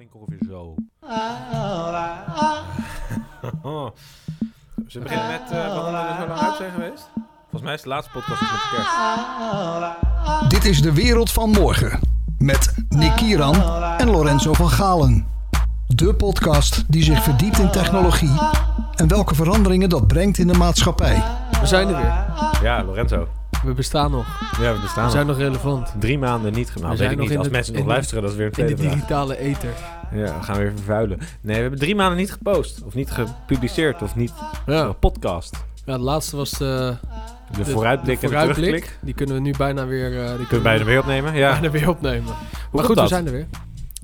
Klinkt ongeveer zo. Zullen we beginnen met uh, waarom we er zo lang uit zijn geweest? Volgens mij is de laatste podcast met kerst. Dit is de wereld van morgen. Met Nick Kieran en Lorenzo van Galen. De podcast die zich verdiept in technologie en welke veranderingen dat brengt in de maatschappij. We zijn er weer. Ja, Lorenzo. We bestaan nog. Ja, we bestaan We zijn nog. relevant. Drie maanden niet gemaakt. We weet zijn ik nog niet. Als de- mensen nog luisteren, dat is weer een In de tweede vraag. digitale ether. Ja, we gaan weer vervuilen. Nee, we hebben drie maanden niet gepost. Of niet gepubliceerd. Of niet Ja. gepodcast. ja, de laatste was de, De, de- vooruitblik de en de vooruitblik. terugblik. Die kunnen we nu bijna weer, eh, die Kunnen we bijna weer opnemen? Ja. bijna weer opnemen. maar goed, dat? we zijn er weer.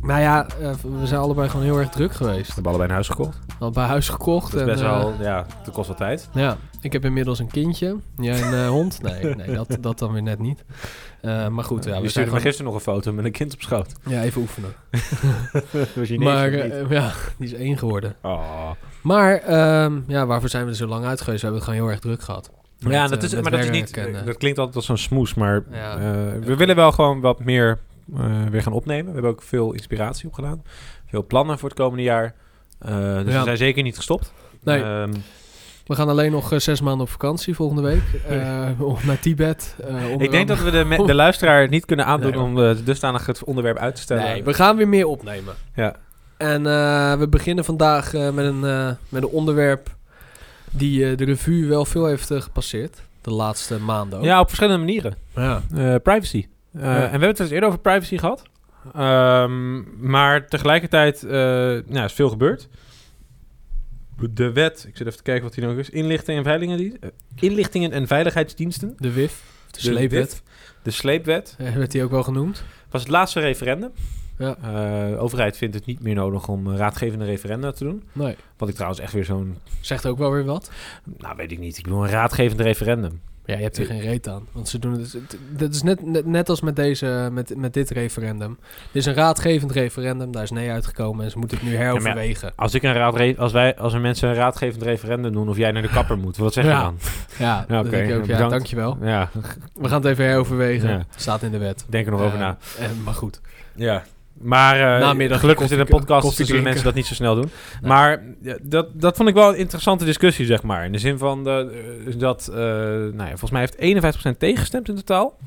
Nou ja, eh, we zijn allebei gewoon heel erg druk geweest. We hebben allebei een huis gekocht. Al bij huis gekocht. Dat is best eh, wel, ja, dat kost wel tijd. Ja, ik heb inmiddels een kindje. Jij een eh, hond? Nee, nee dat, dat dan weer net niet. Eh, maar goed, ja, we zijn stuurde me gewoon... gisteren nog een foto met een kind op schoot. Ja, even oefenen. Was je Maar niet? eh, ja, die is één geworden. oh. Maar ehm, ja, waarvoor zijn we er zo lang uit geweest? We hebben het gewoon heel erg druk gehad. Met, ja, dat eh, is, maar dat is niet. en, eh, dat klinkt altijd als zo'n smoes, maar Ja. eh, we willen wel gewoon wat meer eh, weer gaan opnemen. We hebben ook veel inspiratie opgedaan. Veel plannen voor het komende jaar. Eh, dus Ja. we zijn zeker niet gestopt. Nee. Ehm, we gaan alleen nog eh, zes maanden op vakantie volgende week. eh, om naar Tibet. eh, ik denk dat we de, de luisteraar niet kunnen aandoen Nee, om eh, dusdanig het onderwerp uit te stellen. Nee, we gaan weer meer opnemen. Ja. En eh, we beginnen vandaag eh, met, een, eh, met een onderwerp die eh, de revue wel veel heeft eh, gepasseerd. De laatste maanden ook. ja, op verschillende manieren. ja. Eh, privacy. Eh, Ja. En we hebben het eens eerder over privacy gehad. Ehm, maar tegelijkertijd uh, nou, is veel gebeurd. De wet, ik zit even te kijken wat hier nog is. Inlichtingen en, eh, inlichtingen en veiligheidsdiensten. De WIF. De De sleepwet. WIF. De sleepwet. Werd die ook wel genoemd. was het laatste referendum. Ja. De overheid vindt het niet meer nodig om raadgevende referenda te doen. Nee. Wat ik trouwens echt weer zo'n... Zegt ook wel weer wat. Nou, weet ik niet. Ik bedoel een raadgevend referendum. Ja, je hebt er geen reet aan. Want ze doen het. Dat is net, net, net als met, deze, met, met dit referendum. Dit is een raadgevend referendum. Daar is nee uitgekomen. En ze moeten het nu heroverwegen. Als, ik een raad, als, wij, als er mensen een raadgevend referendum doen of jij naar de kapper moet, wat zeg je Ja. dan? Ja, Ja, oké. denk ik ook. Ja, dankjewel. Ja, We gaan het even heroverwegen. Staat in de wet. denk er nog over Eh, na. eh, maar goed. Ja. Maar uh, gelukkig is dit een podcast, dus zullen drinken. mensen dat niet zo snel doen. Maar dat, dat vond ik wel een interessante discussie, zeg maar. In de zin van de, eh, dat, eh, nou ja, volgens mij heeft 51% tegengestemd in totaal.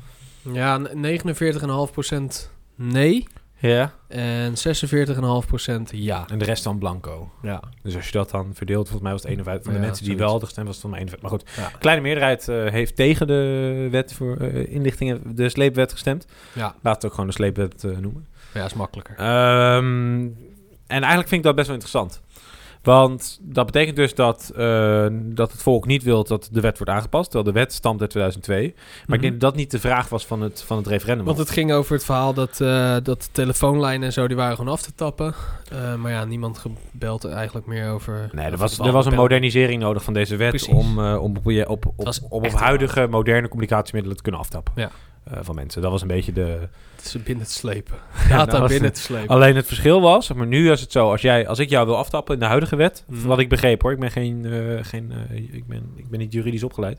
Ja, n- 49,5% nee. Ja. En 46,5% ja. En de rest dan blanco. Ja. Dus als je dat dan verdeelt, volgens mij was het 51 van de Ja, mensen die zoiets. wel hadden gestemd, was het van mij 51. Maar goed, Ja. kleine meerderheid heeft tegen de wet voor inlichtingen, de sleepwet gestemd. Ja. Laat het ook gewoon de sleepwet noemen. Ja, is makkelijker. Ehm, en eigenlijk vind ik dat best wel interessant. Want dat betekent dus dat, eh, dat het volk niet wil dat de wet wordt aangepast. Terwijl de wet stamt uit 2002. Maar ik denk dat dat niet de vraag was van het, van het referendum. Want het ging over het verhaal dat, eh dat de telefoonlijnen en zo, die waren gewoon af te tappen. Eh, maar ja, niemand gebeld eigenlijk meer over. Nee, er was, er was een modernisering nodig van deze wet Precies. om, eh, om, op, op, op, huidige moderne communicatiemiddelen te kunnen aftappen. Ja. eh, van mensen. Dat was een beetje de... Is binnen te slepen. Data nou, binnen te slepen. Alleen het verschil was, maar nu is het zo, als, jij, als ik jou wil aftappen in de huidige wet, Mhm. wat ik begreep hoor, ik ben, geen, eh, geen, eh, ik, ben, ik ben niet juridisch opgeleid,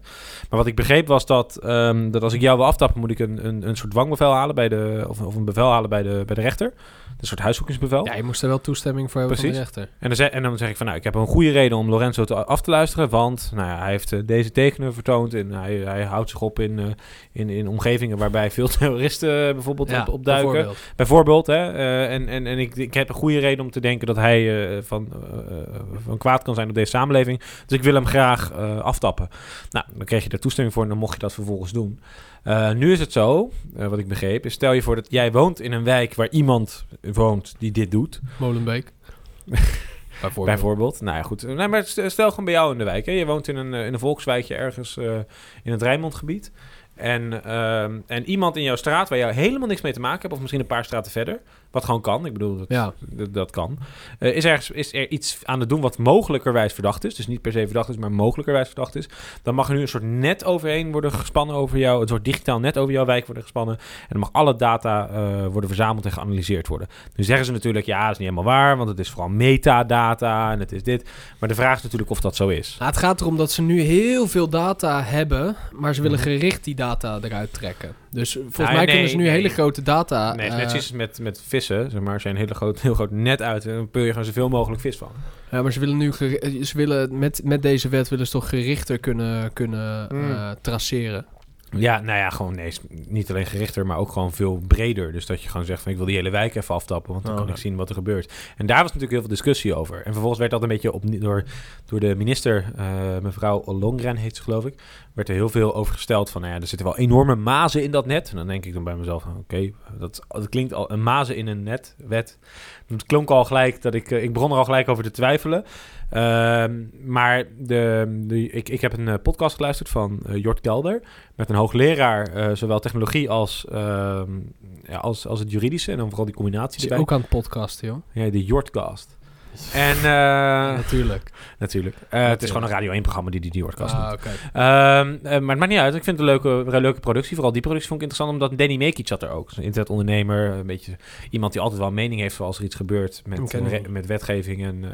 maar wat ik begreep was dat, ehm, dat als ik jou wil aftappen, moet ik een, een, een soort dwangbevel halen bij de, of, of een bevel halen bij de, bij de rechter. Een soort huiszoekingsbevel. Ja, je moest er wel toestemming voor hebben van de rechter. En dan, zeg, en dan zeg ik van, nou, ik heb een goede reden om Lorenzo te, af te luisteren, want nou ja, hij heeft eh, deze tekenen vertoond en hij, hij houdt zich op in, in, in omgevingen waarbij veel terroristen bijvoorbeeld Ja, op, bijvoorbeeld. Bijvoorbeeld, hè, eh, en, en, en ik, ik heb een goede reden om te denken dat hij eh, van, eh, van kwaad kan zijn op deze samenleving. Dus ik wil hem graag eh, aftappen. Nou, dan kreeg je daar toestemming voor en dan mocht je dat vervolgens doen. Eh, nu is het zo, eh, wat ik begreep, is stel je voor dat jij woont in een wijk waar iemand woont die dit doet. Molenbeek. bijvoorbeeld. Bijvoorbeeld. Nou ja, goed. Nee, maar st- stel gewoon bij jou in de wijk. Hè. Je woont in een, in een volkswijkje ergens eh, in het Rijnmondgebied. En, ehm, en iemand in jouw straat waar jou helemaal niks mee te maken hebt, of misschien een paar straten verder, wat gewoon kan, ik bedoel, dat, Ja. dat, kan, eh, is, ergens, is er iets aan het doen wat mogelijkerwijs verdacht is, dus niet per se verdacht is, maar mogelijkerwijs verdacht is, dan mag er nu een soort net overheen worden gespannen over jou, een soort digitaal net over jouw wijk worden gespannen, en dan mag alle data eh, worden verzameld en geanalyseerd worden. Nu zeggen ze natuurlijk, ja, dat is niet helemaal waar, want het is vooral metadata en het is dit, maar de vraag is natuurlijk of dat zo is. Nou, het gaat erom dat ze nu heel veel data hebben, maar ze willen Mhm. gericht die data eruit trekken. Dus volgens Nou, mij nee, kunnen ze nu nee. hele grote data... Nee, eh, net zoals met, met vissen, zeg maar, een hele groot, heel groot net uit en dan pul je gewoon zoveel mogelijk vis van. ja, maar ze willen nu... eh, Ze willen met, met deze wet willen ze toch gerichter kunnen, kunnen Mm. eh, traceren. Ja, nou ja, gewoon nee, niet alleen gerichter, maar ook gewoon veel breder. Dus dat je gewoon zegt van ik wil die hele wijk even aftappen, want dan Oh, kan ja. ik zien wat er gebeurt. En daar was natuurlijk heel veel discussie over. En vervolgens werd dat een beetje op, door, door de minister, eh, mevrouw Ollongren heet ze geloof ik, werd er heel veel over gesteld van nou ja, er zitten wel enorme mazen in dat net. En dan denk ik dan bij mezelf van oké, dat, dat klinkt al een mazen in een net, wet. Het klonk al gelijk dat ik, eh, ik begon er al gelijk over te twijfelen. Ehm, maar de, de, ik, ik heb een eh, podcast geluisterd van eh, Jort Kelder met een hoogleraar, zowel technologie als, ehm, ja, als, als het juridische. En dan vooral die combinatie Is erbij. ook aan het podcasten, joh. Ja, de Jortcast. En eh, Natuurlijk. natuurlijk. Eh, het is gewoon een Radio 1-programma die die, die Jortcast Ah, oké. Ehm, eh, maar het maakt niet uit. Ik vind het een leuke, leuke productie. Vooral die productie vond ik interessant, omdat Danny Mekic zat er ook. Een internetondernemer, een beetje iemand die altijd wel een mening heeft als er iets gebeurt met, met wetgeving en,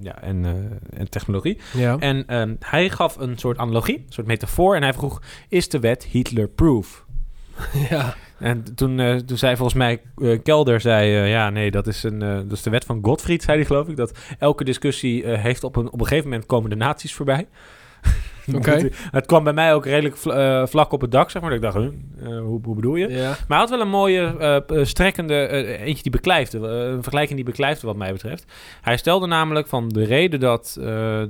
ja, en, en technologie. Ja. En ehm, hij gaf een soort analogie, een soort metafoor. En hij vroeg, is de wet Hitler-proof? ja. En toen, eh, toen zei volgens mij eh, Kelder, zei, eh, ja nee, dat is, een, dat is de wet van Gottfried, zei hij geloof ik. Dat elke discussie heeft op een, op een gegeven moment komen de nazi's voorbij. Het- kwam bij mij ook redelijk vl- eh, vlak op het dak, zeg maar. Dat ik dacht, eh, hoe, hoe bedoel je? ja. Maar hij had wel een mooie, eh, strekkende, eentje die beklijfde. een vergelijking die beklijfde wat mij betreft. Hij stelde namelijk van de reden dat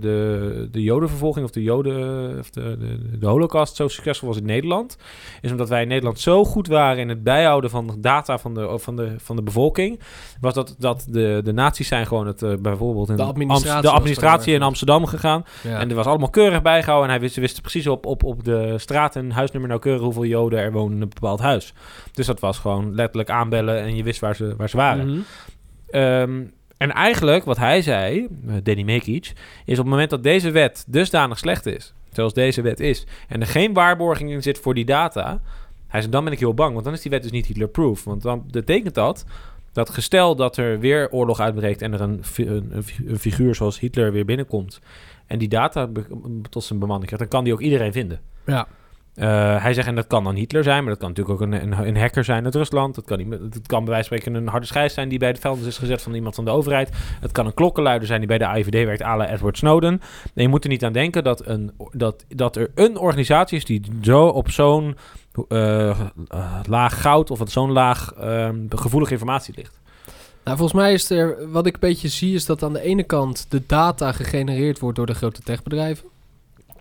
de, de jodenvervolging of de joden, of de, de, de holocaust zo succesvol was in Nederland, is omdat wij in Nederland zo goed waren in het bijhouden van data van de, van de, van de bevolking, was dat, dat de, de nazi's zijn gewoon het bijvoorbeeld in De administratie Amst- de was administratie in Amsterdam gegaan. ja. En er was allemaal keurig bijgehouden. En hij wist, wist precies op, op, op de straat en huisnummer nauwkeurig hoeveel Joden er woonden in een bepaald huis. Dus dat was gewoon letterlijk aanbellen en je wist waar ze, waar ze waren. Mhm. Ehm, en eigenlijk, wat hij zei, eh, Danny Mekic, is op het moment dat deze wet dusdanig slecht is, zoals deze wet is, en er geen waarborging in zit voor die data, hij zei, dan ben ik heel bang, want dan is die wet dus niet Hitler-proof. Want dan betekent dat dat gestel dat er weer oorlog uitbreekt en er een, een, een fi- een figuur zoals Hitler weer binnenkomt en die data tot zijn bemanning krijgt, dan kan die ook iedereen vinden. Ja. Eh, hij zegt, en dat kan dan Hitler zijn, maar dat kan natuurlijk ook een, een, een hacker zijn uit Rusland. Dat kan, kan bij wijze van spreken een harde schijf zijn die bij de vuilnis is gezet van iemand van de overheid. Het kan een klokkenluider zijn die bij de AIVD werkt, à la Edward Snowden. En je moet er niet aan denken dat, een, dat, dat er een organisatie is die zo op zo'n laag goud of zo'n laag eh, gevoelige informatie ligt. Nou, volgens mij is er, wat ik een beetje zie, is dat aan de ene kant de data gegenereerd wordt door de grote techbedrijven.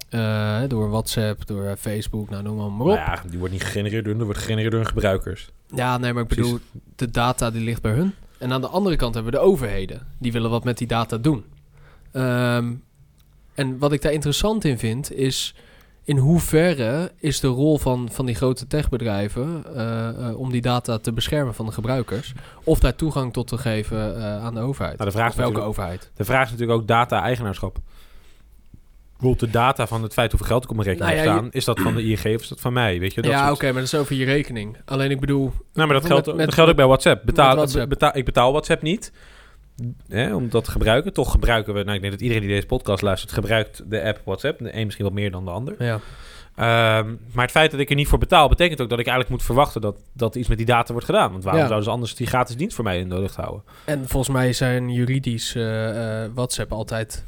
Eh, door WhatsApp, door eh, Facebook, nou noem maar, maar op. Nou ja, die wordt niet gegenereerd door, die wordt gegenereerd door hun gebruikers. Ja, nee, maar ik Precies. bedoel, de data die ligt bij hun. En aan de andere kant hebben we de overheden. Die willen wat met die data doen. Ehm, en wat ik daar interessant in vind, is in hoeverre is de rol van, van die grote techbedrijven eh, eh, om die data te beschermen van de gebruikers, of daar toegang tot te geven eh, aan de overheid? Nou, de vraag welke overheid? De vraag is natuurlijk ook data-eigenaarschap. Bijvoorbeeld de data van het feit hoeveel geld ik op mijn rekening Nou ja, staan. Is dat van de ING of is dat van mij? Weet je, dat ja, oké, maar dat is over je rekening. Alleen ik bedoel, Nou, maar dat geldt, met- dat geldt ook bij WhatsApp. Betaal, WhatsApp. betaal- ik betaal WhatsApp niet. Hè, om dat te gebruiken. Toch gebruiken we... Nou, ik denk dat iedereen die deze podcast luistert... gebruikt de app WhatsApp. De een misschien wat meer dan de ander. ja. Ehm, maar het feit dat ik er niet voor betaal... betekent ook dat ik eigenlijk moet verwachten... dat, dat iets met die data wordt gedaan. Want waarom Ja. zouden ze anders die gratis dienst voor mij in de lucht houden? En volgens mij zijn juridisch eh, eh, WhatsApp altijd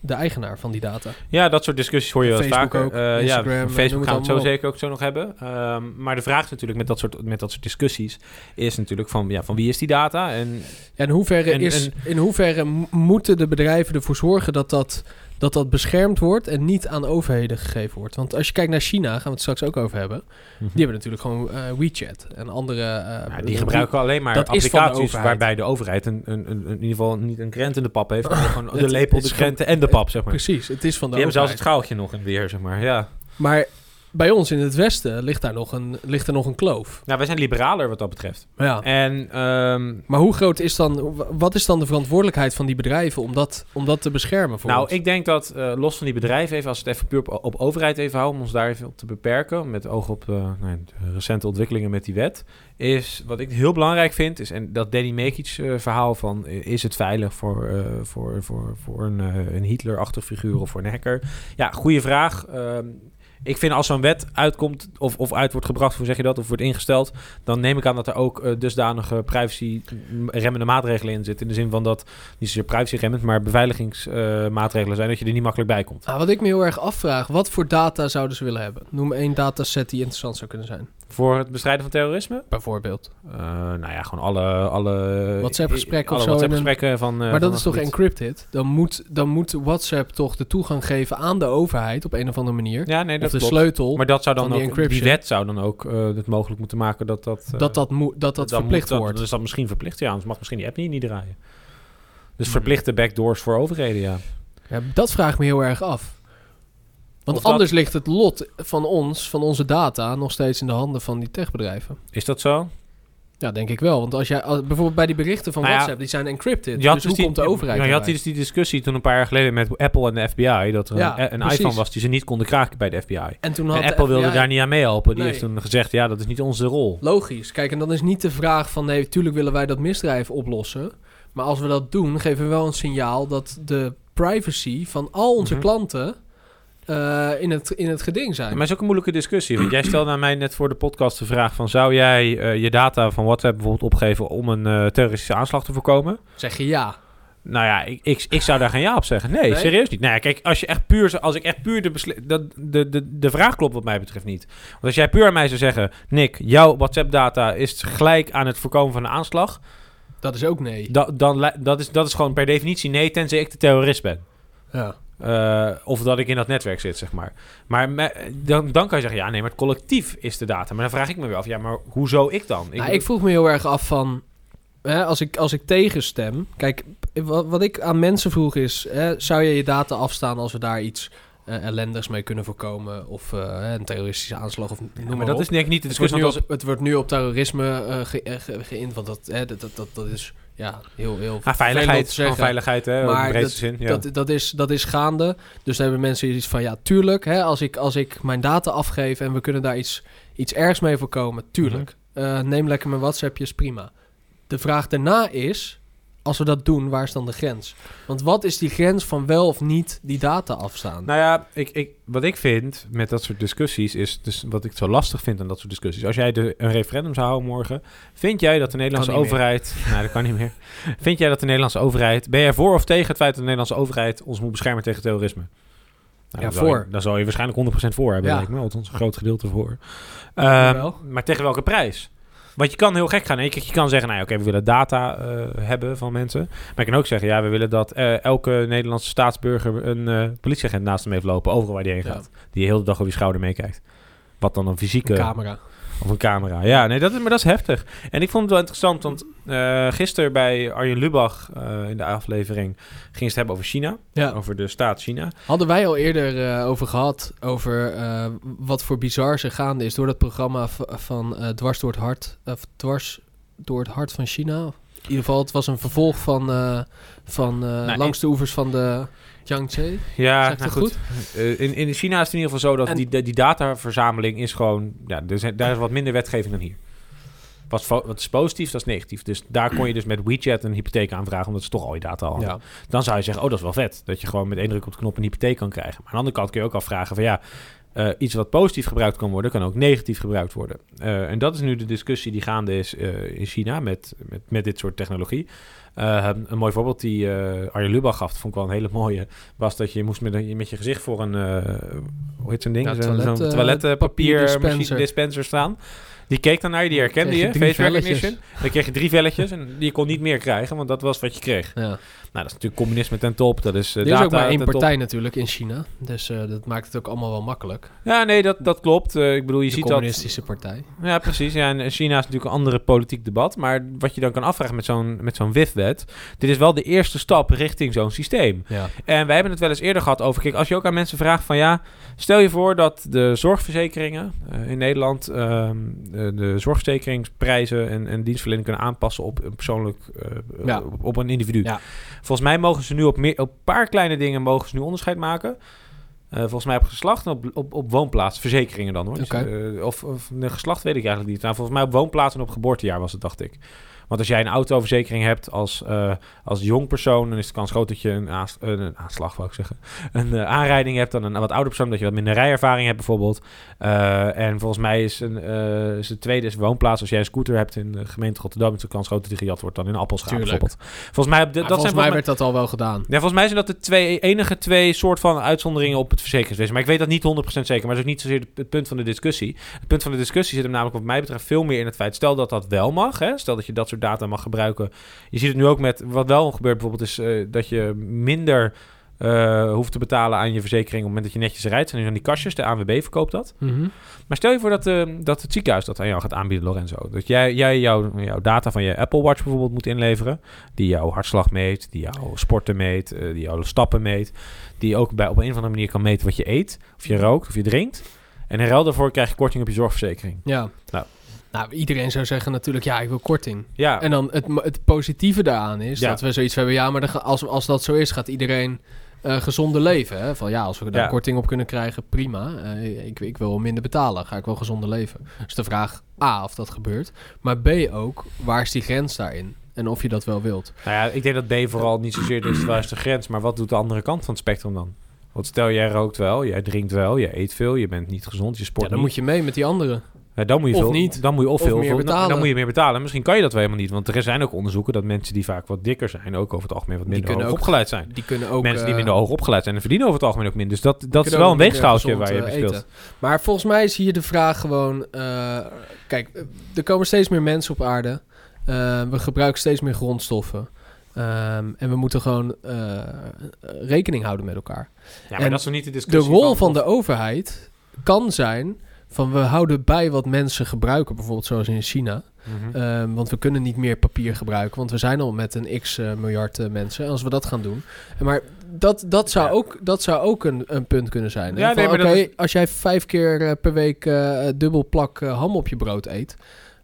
de eigenaar van die data. Ja, dat soort discussies hoor je wel Facebook vaker. ook, Eh, Instagram, ja, Facebook gaan we het zo zeker ook zo nog hebben. Ehm, maar de vraag is natuurlijk met dat, soort, met dat soort discussies... is natuurlijk van, ja, van wie is die data? En Ja, in hoeverre, En- is, in hoeverre moeten de bedrijven ervoor zorgen dat dat, dat dat beschermd wordt en niet aan overheden gegeven wordt? Want als je kijkt naar China, gaan we het straks ook over hebben. Die hebben natuurlijk gewoon eh, WeChat en andere. eh, Ja, die gebruiken alleen maar de applicaties waarbij de overheid een, een, een, in ieder geval niet een krent in de pap heeft, maar gewoon de lepel, de krenten en de pap, zeg maar. Precies, het is van de Die hebben zelfs het schaaltje nog in weer, zeg maar. Ja. Maar bij ons in het Westen ligt daar nog een, ligt er nog een kloof. Nou, wij zijn liberaler wat dat betreft. Ja. En ehm, Maar hoe groot is dan, wat is dan de verantwoordelijkheid van die bedrijven om dat, om dat te beschermen voor nou, ons? ik denk dat eh, los van die bedrijven, even als we het even puur op, op overheid even houden, om ons daar even op te beperken, met oog op eh, nou, de recente ontwikkelingen met die wet, is wat ik heel belangrijk vind, is en dat Danny Mekic eh, verhaal van is het veilig voor, voor, voor, voor een, een Hitler-achtig figuur of voor een hacker? Ja, goede vraag. Ehm, ik vind als zo'n wet uitkomt of, of uit wordt gebracht, hoe zeg je dat, of wordt ingesteld, dan neem ik aan dat er ook eh, dusdanige privacy-remmende maatregelen in zitten. In de zin van dat, niet zozeer privacy-remmend, maar beveiligingsmaatregelen zijn, dat je er niet makkelijk bij komt. Nou, wat ik me heel erg afvraag, wat voor data zouden ze willen hebben? Noem één dataset die interessant zou kunnen zijn. Voor het bestrijden van terrorisme? Bijvoorbeeld. Uh, nou ja, gewoon alle... alle WhatsApp-gesprekken of zo. WhatsApp-gesprekken van... Uh, maar dat is toch encrypted? Dan moet, dan moet WhatsApp toch de toegang geven aan de overheid op een of andere manier. Ja, nee, dat of de klopt. sleutel. Maar dat zou dan die ook... Die wet zou dan ook uh, het mogelijk moeten maken dat dat... dat dat, moet, dat, dat verplicht moet, wordt. Dat is dan misschien verplicht, ja. Anders mag misschien die app niet, niet draaien. Dus Hmm. verplichte backdoors voor overheden, ja. ja. Dat vraag ik me heel erg af. Want Of dat- anders ligt het lot van ons, van onze data, nog steeds in de handen van die techbedrijven. Is dat zo? Ja, denk ik wel. Want als jij als, bijvoorbeeld bij die berichten van Nou ja, WhatsApp, die zijn encrypted. Dus hoe die, komt de overheid Ja, je had dus die discussie toen een paar jaar geleden met Apple en de FBI... dat er Ja, een, iPhone was die ze niet konden kraken bij de FBI. En toen had En Apple wilde daar niet aan meehelpen. Die Nee. heeft toen gezegd, ja, dat is niet onze rol. Logisch. Kijk, en dan is niet de vraag van... nee, tuurlijk willen wij dat misdrijf oplossen. Maar als we dat doen, geven we wel een signaal... dat de privacy van al onze Mhm. klanten eh, in, het, in het geding zijn. Maar het is ook een moeilijke discussie. Want jij stelde aan mij net voor de podcast de vraag van... zou jij eh, je data van WhatsApp bijvoorbeeld opgeven... om een eh, terroristische aanslag te voorkomen? Zeg je ja. Nou ja, ik, ik, ik zou daar geen ja op zeggen. Nee, Nee? serieus niet. Nou ja, kijk, als je echt puur, als ik echt puur de, de, de, de vraag klopt wat mij betreft niet. Want als jij puur aan mij zou zeggen, Nick, jouw WhatsApp-data is gelijk aan het voorkomen van een aanslag, Dat is ook nee. da, dan, dat, is, dat is gewoon per definitie nee, tenzij ik de terrorist ben. Ja. Eh, of dat ik in dat netwerk zit, zeg maar. Maar me- dan, dan kan je zeggen, ja, nee, maar het collectief is de data. Maar dan vraag ik me weer af, ja, maar hoezo ik dan? Nou, ik vroeg me heel erg af van... Hè, als, ik, als ik tegenstem... Kijk, wat, wat ik aan mensen vroeg is... Hè, zou je je data afstaan als we daar iets eh ellendigs mee kunnen voorkomen? Of eh, een terroristische aanslag of noem Ja, maar, maar dat op. is denk ik niet de het, wordt discussie. nu op, het wordt nu op terrorisme ge, ge, geïnd, want dat, dat, dat, dat is ja, heel, heel Ah, veiligheid, zeggen. veiligheid, hè, in Maar de breedste zin. Ja. Dat, dat, is, dat is gaande. Dus dan hebben mensen iets van, ja, tuurlijk, hè, als, ik, als ik mijn data afgeef en we kunnen daar iets, iets ergs mee voorkomen, tuurlijk. Mhm. Eh, neem lekker mijn WhatsAppjes, prima. De vraag daarna is, als we dat doen, waar is dan de grens? Want wat is die grens van wel of niet die data afstaan? Nou ja, ik, ik, wat ik vind met dat soort discussies is, dus wat ik zo lastig vind aan dat soort discussies. Als jij de, een referendum zou houden morgen, vind jij dat de Nederlandse niet meer. overheid, nou dat kan niet meer. Vind jij dat de Nederlandse overheid, ben jij voor of tegen het feit dat de Nederlandse overheid ons moet beschermen tegen terrorisme? Nou, Ja, dan je- voor. dan zou je waarschijnlijk 100% voor hebben, Ja. lijkt me. Althans, een groot gedeelte voor. Ehm, maar tegen welke prijs? Want je kan heel gek gaan. Je kan zeggen, nou oké, we willen data eh, hebben van mensen. Maar je kan ook zeggen, ja, we willen dat eh, elke Nederlandse staatsburger een eh, politieagent naast hem heeft lopen, overal waar die heen Ja. gaat. Die de hele dag over je schouder meekijkt. Wat dan een fysieke... Een camera. Of een camera. Ja, nee, dat is, maar dat is heftig. En ik vond het wel interessant, want eh gisteren bij Arjen Lubach eh, in de aflevering ging ze het hebben over China. Ja. Over de staat China. Hadden wij al eerder eh, over gehad, over wat voor bizar er gaande is door dat programma van Dwars door het Hart, of Dwars door het Hart van China. In ieder geval, het was een vervolg van, van Nou, langs de oevers van de Yangtze. Ja, nou het goed. Eh, in, in China is het in ieder geval zo dat En- die, die dataverzameling is gewoon... Ja, er zijn, daar is wat minder wetgeving dan hier. Wat, wat is positief, dat is negatief. Dus daar kon je dus met WeChat een hypotheek aanvragen... omdat ze toch al je data al hadden. Ja. Dan zou je zeggen, oh, dat is wel vet. Dat je gewoon met één druk op de knop een hypotheek kan krijgen. Maar aan de andere kant kun je ook afvragen van ja... eh, iets wat positief gebruikt kan worden, kan ook negatief gebruikt worden. Eh, en dat is nu de discussie die gaande is in China met, met, met dit soort technologie. Eh, een mooi voorbeeld die eh Arjen Lubach gaf, dat vond ik wel een hele mooie, was dat je moest met, een- met je gezicht voor een, eh, hoe heet zo'n ding? Ja, Zo'n toilet, zo'n eh, papierdispenser. dispenser staan. Die keek dan naar je, die herkende je je, face velletjes. recognition. Dan kreeg je drie velletjes en die kon niet meer krijgen, want dat was wat je kreeg. Ja. Nou, dat is natuurlijk communisme ten top. Dat is eh, er is ook maar één top. partij natuurlijk in China. Dus eh, dat maakt het ook allemaal wel makkelijk. Ja, nee, dat, dat klopt. Eh, ik bedoel, je de ziet dat... communistische partij. Ja, precies. Ja, en China is natuurlijk een andere politiek debat. Maar wat je dan kan afvragen met zo'n, met zo'n WIF-wet... dit is wel de eerste stap richting zo'n systeem. Ja. En wij hebben het wel eens eerder gehad over... Kijk, als je ook aan mensen vraagt van ja... Stel je voor dat de zorgverzekeringen in Nederland... ehm, de, de zorgverzekeringsprijzen en, en dienstverlening kunnen aanpassen... op een persoonlijk... eh, Ja. op, op een individu. Ja. Volgens mij mogen ze nu op, meer, op een paar kleine dingen... mogen ze nu onderscheid maken... Eh, volgens mij op geslacht en op, op, op woonplaats, verzekeringen dan hoor. Dus, eh, of, of geslacht weet ik eigenlijk niet. Nou, volgens mij op woonplaats en op geboortejaar was het, dacht ik. Want als jij een autoverzekering hebt als, eh, als jong persoon, dan is de kans groot dat je een, eh, een aanslag, wou ik zeggen, een eh, aanrijding hebt dan een wat ouder persoon, dat je wat minder rijervaring hebt bijvoorbeeld. En volgens mij is, een, is de tweede is woonplaats. Als jij een scooter hebt in de gemeente Rotterdam, is de kans groot dat die gejat wordt dan in Tuurlijk. bijvoorbeeld. Volgens mij, de, Maar dat volgens zijn mij werd dat al wel gedaan. ja, volgens mij zijn dat de twee, enige twee soort van uitzonderingen op het verzekeringswezen. Maar ik weet dat niet 100% zeker. Maar dat is ook niet zozeer het, het punt van de discussie. Het punt van de discussie zit hem namelijk wat mij betreft veel meer in het feit... stel dat dat wel mag, hè? stel dat je dat soort data mag gebruiken. Je ziet het nu ook met... wat wel gebeurt bijvoorbeeld is eh, dat je minder... eh, hoeft te betalen aan je verzekering op het moment dat je netjes rijdt. En dan die kastjes, de ANWB verkoopt dat. Mhm. Maar stel je voor dat, eh, dat het ziekenhuis dat aan jou gaat aanbieden, Lorenzo. Dat jij, jij jouw, jouw data van je Apple Watch bijvoorbeeld moet inleveren. Die jouw hartslag meet, die jouw sporten meet, die jouw stappen meet. Die ook bij, op een of andere manier kan meten wat je eet, of je rookt, of je drinkt. En in ruil daarvoor krijg je korting op je zorgverzekering. Ja. Nou. Nou, iedereen zou zeggen natuurlijk, ja, ik wil korting. Ja, En dan het, het positieve daaraan is Ja. dat we zoiets hebben, ja, maar ga- als, als dat zo is, gaat iedereen eh, gezonder leven. Hè? Van ja, als we daar Ja. korting op kunnen krijgen, prima. Eh, ik, ik wil minder betalen, ga ik wel gezonder leven. Dus de vraag A, of dat gebeurt. Maar B ook, waar is die grens daarin? En of je dat wel wilt. nou ja, ik denk dat B vooral niet zozeer is waar is de grens, maar wat doet de andere kant van het spectrum dan? Want stel, jij rookt wel, jij drinkt wel, je eet veel, je bent niet gezond, je sport Ja, dan niet. moet je mee met die anderen. Dan moet je Of veel, niet. Dan moet je of, Of veel, meer betalen. Dan moet je meer betalen. Misschien kan je dat wel helemaal niet. Want er zijn ook onderzoeken dat mensen die vaak wat dikker zijn, ook over het algemeen wat minder hoog ook- opgeleid zijn. Die kunnen ook... mensen die eh, minder hoog opgeleid zijn en verdienen over het algemeen ook minder. Dus dat, dat is wel een weegschaaltje waar je eh, speelt. Maar volgens mij is hier de vraag gewoon... eh, kijk, er komen steeds meer mensen op aarde. We gebruiken steeds meer grondstoffen. Ehm, en we moeten gewoon rekening houden met elkaar. Ja, maar En dat is niet de De discussie. rol van de overheid kan zijn van we houden bij wat mensen gebruiken, bijvoorbeeld zoals in China. Mhm. Ehm, want we kunnen niet meer papier gebruiken, want we zijn al met een x eh, miljard eh, mensen. En als we dat gaan doen. En Maar dat, dat zou Ja. ook, dat zou ook een, een punt kunnen zijn. Ja, nee, Oké, is- als jij vijf keer eh, per week dubbel plak ham op je brood eet.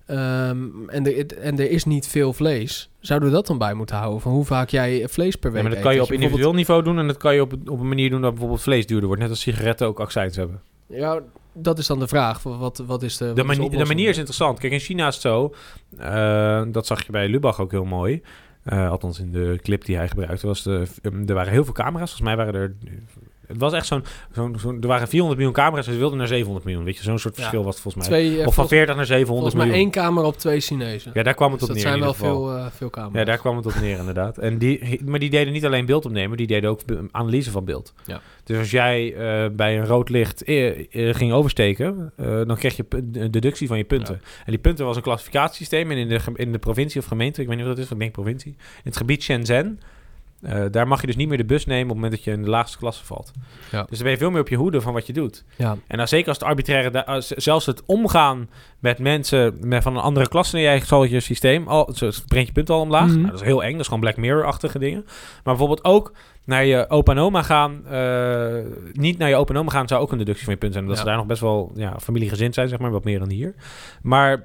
ehm, en, er, en er is niet veel vlees. Zouden we dat dan bij moeten houden? Van hoe vaak jij vlees per Ja, week maar dat eet? kan je op individueel niveau doen en dat kan je op, op een manier doen dat bijvoorbeeld vlees duurder wordt. Net als sigaretten ook accijns hebben. Ja, dat is dan de vraag. Wat, wat is de, wat De, is de oplossing? manier is interessant. Kijk, in China is het zo. eh, dat zag je bij Lubach ook heel mooi. Eh, althans, in de clip die hij gebruikte. Was de, um, er waren heel veel camera's. Volgens mij waren er. Het was echt zo'n. zo'n zo'n- er waren 400 miljoen camera's en ze wilden naar 700 miljoen. Weet je, zo'n soort Ja. verschil was het volgens mij. Twee, eh, of van volgens, 40 naar 700 volgens mij miljoen. één kamer op twee Chinezen. Ja, daar kwam het Dus op dat neer. zijn in wel ieder geval. veel, eh, veel camera's. Ja, daar kwam het op neer inderdaad. En die, maar die deden niet alleen beeld opnemen, die deden ook analyse van beeld. Ja. Dus als jij eh, bij een rood licht ging oversteken, dan kreeg je een deductie van je punten. En die punten was een klassificatiesysteem. En in de, in de provincie of gemeente, ik weet niet wat dat is, ik denk provincie. In het gebied Shenzhen, eh, daar mag je dus niet meer de bus nemen op het moment dat je in de laagste klasse valt. Ja. Dus dan ben je veel meer op je hoede van wat je doet. Ja. En dan zeker als het arbitraire, als- zelfs het omgaan met mensen met van een andere klasse dan jij, zal je systeem, al, zo brengt je punt al omlaag. Mhm. Nou, dat is heel eng, dat is gewoon Black Mirror-achtige dingen. Maar bijvoorbeeld ook naar je opa en oma gaan, eh, niet naar je opa en oma gaan zou ook een deductie van je punt zijn. Omdat Ja. ze daar nog best wel ja, familiegezind zijn, zeg maar, wat meer dan hier. Maar de,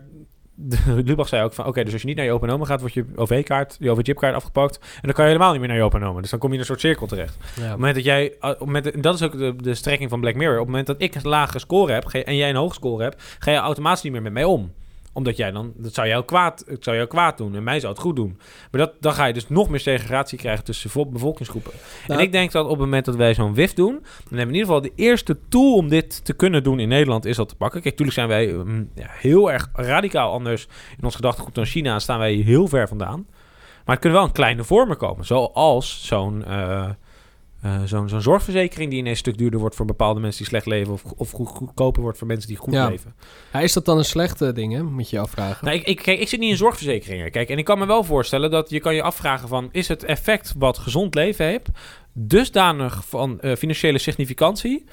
Lubach zei ook van, oké, dus als je niet naar je opa en oma gaat, wordt je OV-kaart, je OV-chipkaart afgepakt. En dan kan je helemaal niet meer naar je opa en oma. Dus dan kom je in een soort cirkel terecht. Op het moment dat jij, uh, op het moment, en dat is ook de, de strekking van Black Mirror. Op het moment dat ik een lage score heb en jij een hoge score hebt, ga je automatisch niet meer met mij om. Omdat jij dan, dat zou jou kwaad, het zou jou kwaad doen en mij zou het goed doen. Maar dat, dan ga je dus nog meer segregatie krijgen tussen vo- bevolkingsgroepen. Nou, en ik denk dat op het moment dat wij zo'n WIF doen, dan hebben we in ieder geval de eerste tool om dit te kunnen doen in Nederland is dat te pakken. Kijk, natuurlijk zijn wij mm, ja, heel erg radicaal anders in ons gedachtegoed dan China. Staan wij heel ver vandaan. Maar het kunnen wel in kleine vormen komen. Zoals zo'n eh, eh, zo'n zo'n zorgverzekering die ineens een stuk duurder wordt voor bepaalde mensen die slecht leven. Of, of goed, goedkoper wordt voor mensen die goed Ja. leven. Ja, is dat dan een slechte ding, hè? Moet je je afvragen. Nou, ik, ik, kijk, ik zit niet in zorgverzekeringen. Kijk, en ik kan me wel voorstellen dat je kan je afvragen van... is het effect wat gezond leven heeft... dusdanig van eh, financiële significantie...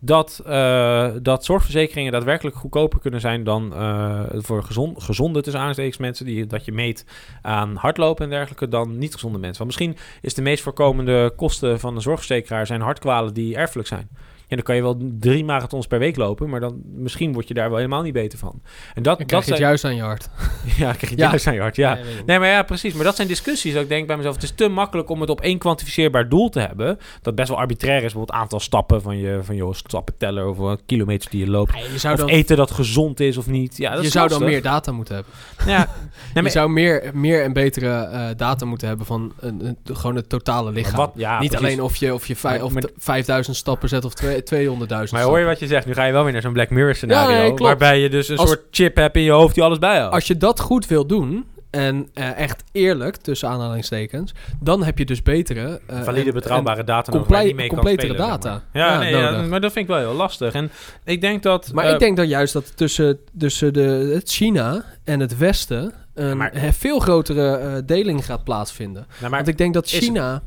Dat, eh, dat zorgverzekeringen daadwerkelijk goedkoper kunnen zijn dan eh, voor gezond, gezonde tussen aanstekens mensen die dat je meet aan hardlopen en dergelijke dan niet gezonde mensen. Want misschien is de meest voorkomende kosten van een zorgverzekeraar zijn hartkwalen die erfelijk zijn. Ja, dan kan je wel drie marathons per week lopen, maar dan misschien word je daar wel helemaal niet beter van. En dat, Dan dat krijg je het juist aan je hart. ja, krijg je Ja. juist aan je hart. Ja. Nee, maar ja, precies. Maar dat zijn discussies. Dat ik denk bij mezelf, het is te makkelijk om het op één kwantificeerbaar doel te hebben. Dat best wel arbitrair is. Bijvoorbeeld aantal stappen van je, van je stappen tellen of wat kilometers die je loopt. Ja, je zou Of dan, eten dat gezond is of niet. Ja, dat je zou dan meer data moeten hebben. Ja, nee, je maar, zou meer, meer en betere eh, data moeten hebben van een, een- de- gewoon het totale lichaam. wat, ja, Niet precies. alleen of je, of je of maar- t- 5000 stappen zet of twee- 200.000 Maar hoor je wat je zegt? Nu ga je wel weer naar zo'n Black Mirror scenario. Ja, nee, klopt. waarbij je dus een Als- soort chip hebt in je hoofd die alles bijhoudt. Als je dat goed wil doen en eh, echt eerlijk, tussen aanhalingstekens, dan heb je dus betere... eh, Valide, betrouwbare data nodig comple- waar je niet mee completere spelen, zeg data. maar. Ja, Ja, nee, ja, maar dat vind ik wel heel lastig. En ik denk dat... Maar eh, ik denk dat juist dat tussen, tussen de, het China en het Westen een maar- veel grotere deling gaat plaatsvinden. nou, maar, Want ik denk dat China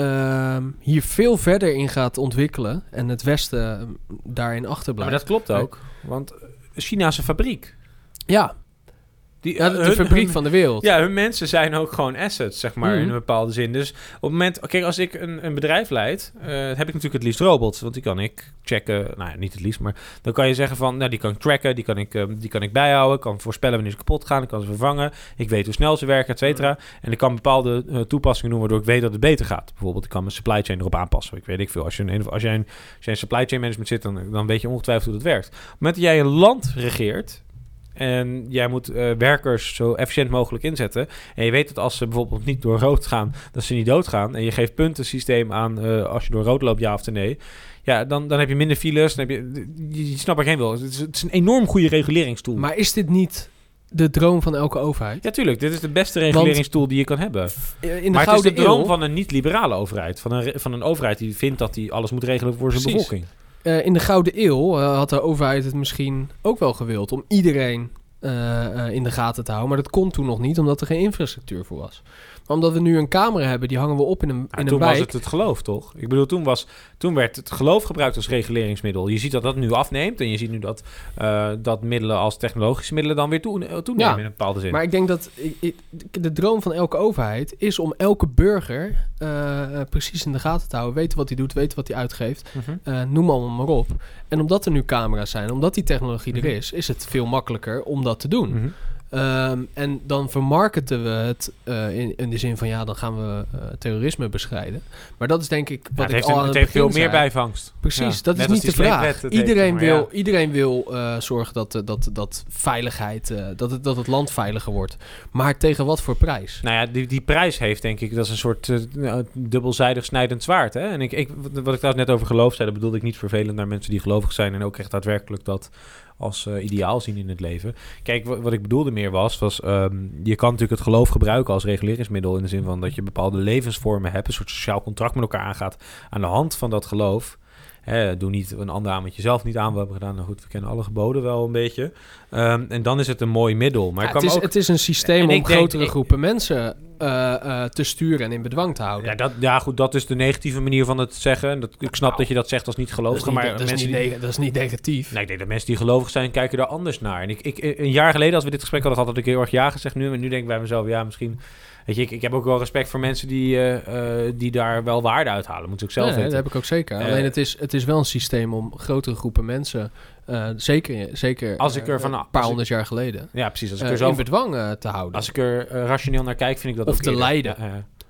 ehm, hier veel verder in gaat ontwikkelen en het Westen ehm, daarin achterblijft. maar dat klopt ook. Want China is een fabriek. Ja, Die, ja de, de hun- fabriek hun- van de wereld. Ja, hun mensen zijn ook gewoon assets, zeg maar, Mhm. in een bepaalde zin. Dus op het moment... Kijk, als ik een, een bedrijf leid, eh, heb ik natuurlijk het liefst robots. Want die kan ik checken... Nou ja, niet het liefst, maar dan kan je zeggen van... Nou, die kan ik tracken, die kan ik, eh, die kan ik bijhouden. Kan voorspellen wanneer ze kapot gaan. Ik kan ze vervangen. Ik weet hoe snel ze werken, et cetera. En ik kan bepaalde eh, toepassingen doen waardoor ik weet dat het beter gaat. Bijvoorbeeld, ik kan mijn supply chain erop aanpassen. Ik weet ik veel. Als je een, als jij een, als jij een supply chain management zit, dan, dan weet je ongetwijfeld hoe dat werkt. Op het moment dat jij een land regeert... En jij moet eh, werkers zo efficiënt mogelijk inzetten. En je weet dat als ze bijvoorbeeld niet door rood gaan, dat ze niet doodgaan. En je geeft puntensysteem aan eh, als je door rood loopt, ja of nee. Ja, dan, dan heb je minder files. Dan heb je, je, je snapt ik heen wil. Het is, het is een enorm goede reguleringstool. Maar is dit niet de droom van elke overheid? ja, tuurlijk. Dit is de beste reguleringstool die je kan hebben. Eh, In de maar het is de droom Eeuw, van een niet-liberale overheid. Van een, van een overheid die vindt dat hij alles moet regelen voor zijn bevolking. Eh, in de Gouden Eeuw eh, had de overheid het misschien ook wel gewild om iedereen eh, in de gaten te houden. Maar dat kon toen nog niet, omdat er geen infrastructuur voor was. Maar omdat we nu een camera hebben, die hangen we op in een, in toen een wijk. was het het geloof, toch? Ik bedoel, toen, was, toen werd het geloof gebruikt als reguleringsmiddel. Je ziet dat dat nu afneemt. En je ziet nu dat, eh, dat middelen als technologische middelen dan weer toe, eh, toenemen Ja, in een bepaalde zin. Maar ik denk dat ik, ik- de droom van elke overheid is om elke burger eh, precies in de gaten te houden. Weten wat hij doet, weten wat hij uitgeeft. Mhm. noem allemaal maar op. En omdat er nu camera's zijn, omdat die technologie Mhm. er is, is het veel makkelijker om dat te doen. Mhm. Ehm, en dan vermarkten we het eh, in, in de zin van ja, dan gaan we eh, terrorisme bestrijden. Maar dat is denk ik Ja, wat het ik heeft, al een- het heeft veel meer zei. bijvangst. Precies, Ja, dat is niet de vraag. Iedereen maar wil, ja. iedereen wil eh, zorgen dat, dat, dat veiligheid, dat, het, dat het land veiliger wordt. Maar tegen wat voor prijs? Nou ja, die, die prijs heeft denk ik, dat is een soort nou, dubbelzijdig snijdend zwaard. Hè? En ik, ik, wat ik trouwens net over geloof zei, dat bedoelde ik niet vervelend naar mensen die gelovig zijn en ook echt daadwerkelijk dat als eh, ideaal zien in het leven. Kijk, wat, ik bedoelde meer was, was ehm, je kan natuurlijk het geloof gebruiken als reguleringsmiddel in de zin van dat je bepaalde levensvormen hebt, een soort sociaal contract met elkaar aangaat aan de hand van dat geloof. Hè, doe niet een ander aan wat je zelf niet aan wil hebben gedaan. Nou goed, we kennen alle geboden wel een beetje. Ehm, en dan is het een mooi middel. Maar Ja, het, is, ook... het is een systeem En om denk- grotere ik- groepen mensen eh, eh, te sturen en in bedwang te houden. Ja, dat, ja, goed, dat is de negatieve manier van het zeggen. Dat, ik snap Nou, dat je dat zegt als niet dat, is niet, maar dat, mensen die... dat is niet negatief. Nee, ik denk dat mensen die gelovig zijn, kijken er anders naar. En ik, ik, een jaar geleden, als we dit gesprek hadden gehad, had ik heel erg ja gezegd nu. Maar nu denk ik bij mezelf, ja, misschien... Weet je, ik, ik heb ook wel respect voor mensen die, eh, eh, die daar wel waarde uithalen. Moet ik ook zelf Nee, dat weten. heb ik ook zeker. Eh, Alleen het is, het is wel een systeem om grotere groepen mensen, zeker, zeker Als ik er van- een paar honderd jaar geleden, Ja, precies. Als ik er, zo, in bedwang te houden. als ik er rationeel naar kijk, vind ik dat Of ook te eerder. leiden.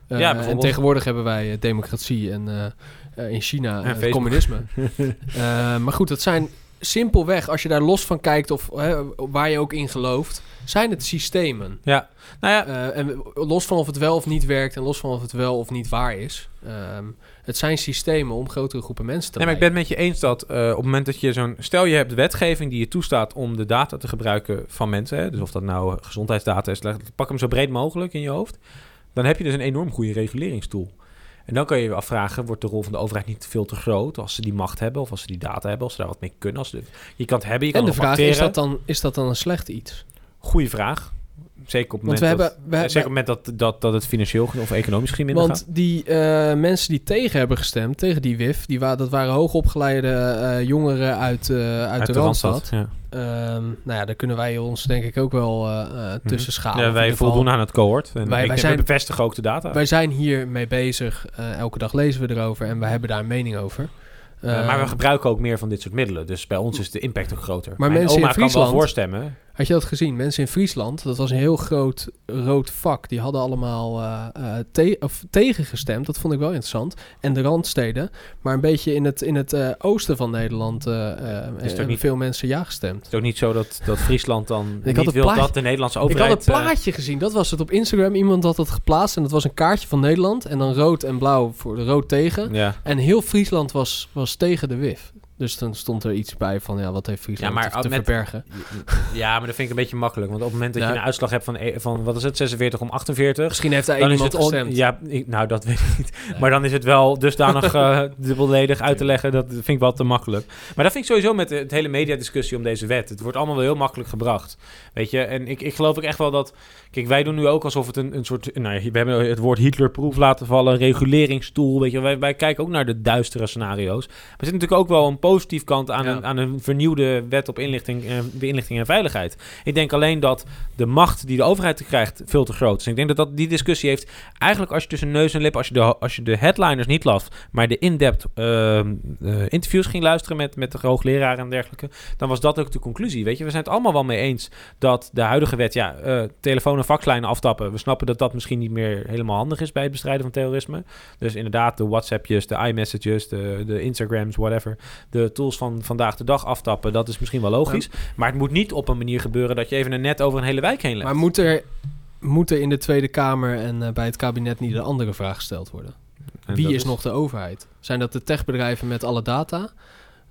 Ja, en tegenwoordig hebben wij democratie en in China En het communisme. Maar goed, dat zijn simpelweg, als je daar los van kijkt of hè, waar je ook in gelooft, zijn het systemen. ja. Nou ja, Eh, en los van of het wel of niet werkt en los van of het wel of niet waar is. ehm, het zijn systemen om grotere groepen mensen te Nee, maar ik ben het met je eens dat eh, op het moment dat je zo'n... Stel je hebt wetgeving die je toestaat om de data te gebruiken van mensen. Hè, dus of dat nou gezondheidsdata is, pak hem zo breed mogelijk in je hoofd. Dan heb je dus een enorm goede reguleringstool. En dan kan je je afvragen, wordt de rol van de overheid niet veel te groot als ze die macht hebben of als ze die data hebben, als ze daar wat mee kunnen. Als ze, je kan het hebben, je kan En de vraag is dat, dan, is dat dan een slecht iets? Goeie vraag. Zeker op het Want moment, dat, we, eh, op moment dat, dat, dat het financieel of economisch misschien minder Want gaat. die eh, mensen die tegen hebben gestemd, tegen die WIF, die wa dat waren hoogopgeleide eh jongeren uit, uit, de, Randstad. Ja. Ehm, nou ja, daar kunnen wij ons denk ik ook wel eh, eh, tussen schalen. Ja, wij voldoen aan het cohort. En Wij- ik, wij we zijn- bevestigen ook de data. Wij zijn hier mee bezig. eh, elke dag lezen we erover en wij hebben daar een mening over. Eh, maar we Ehm, gebruiken ook meer van dit soort middelen. Dus bij ons is de impact ook groter. Maar Mijn mensen in oma kan wel Friesland- voorstemmen. Had je dat gezien? Mensen in Friesland, dat was een heel groot rood vak. Die hadden allemaal eh, eh, te- of tegengestemd. Dat vond ik wel interessant. En de randsteden. Maar een beetje in het, in het eh, oosten van Nederland eh eh, hebben niet- veel mensen ja gestemd. Het is ook niet zo dat, dat Friesland dan had niet het wil plaatje- dat de Nederlandse Ik had overheid... een eh, plaatje gezien. Dat was het op Instagram. Iemand had het geplaatst. En dat was een kaartje van Nederland. En dan rood en blauw voor de rood tegen. ja. En heel Friesland was, was tegen de WIF. Dus dan stond er iets bij van, ja, wat heeft Friesland Ja, maar te, met- verbergen? ja, maar dat vind ik een beetje makkelijk. Want op het moment dat Ja. je een uitslag hebt van, e- van wat is het, 46 om 48... Misschien heeft daar iemand het on- gestemd. Ja, ik- nou dat weet ik niet. Maar dan is het wel dusdanig eh dubbelledig uit te leggen. Dat vind ik wel te makkelijk. Maar dat vind ik sowieso met de, het hele mediadiscussie om deze wet. Het wordt allemaal wel heel makkelijk gebracht. Weet je, en ik, ik geloof ook echt wel dat. Kijk, wij doen nu ook alsof het een, een soort. Nou, we hebben het woord Hitlerproef laten vallen, reguleringstoel. Weet je, wij, wij kijken ook naar de duistere scenario's. Maar er zit natuurlijk ook wel een positief kant aan, Ja. een, aan een vernieuwde wet op inlichting, eh, inlichting en veiligheid. Ik denk alleen dat de macht die de overheid krijgt veel te groot is. En ik denk dat, dat die discussie heeft eigenlijk als je tussen neus en lip, als je de, als je de headliners niet las, maar de in-depth ehm, eh, interviews ging luisteren met, met de hoogleraren en dergelijke, dan was dat ook de conclusie. Weet je, we zijn het allemaal wel mee eens dat de huidige wet, ja, eh, telefoon en faxlijnen aftappen. We snappen dat dat misschien niet meer helemaal handig is bij het bestrijden van terrorisme. Dus inderdaad, de WhatsAppjes, de iMessages, de, de Instagrams, whatever. De tools van vandaag de dag aftappen, dat is misschien wel logisch. Maar het moet niet op een manier gebeuren dat je even een net over een hele wijk heen legt. Maar moet er, moet er in de Tweede Kamer en eh, bij het kabinet niet een andere vraag gesteld worden? En Wie dat is, nog de overheid? Zijn dat de techbedrijven met alle data?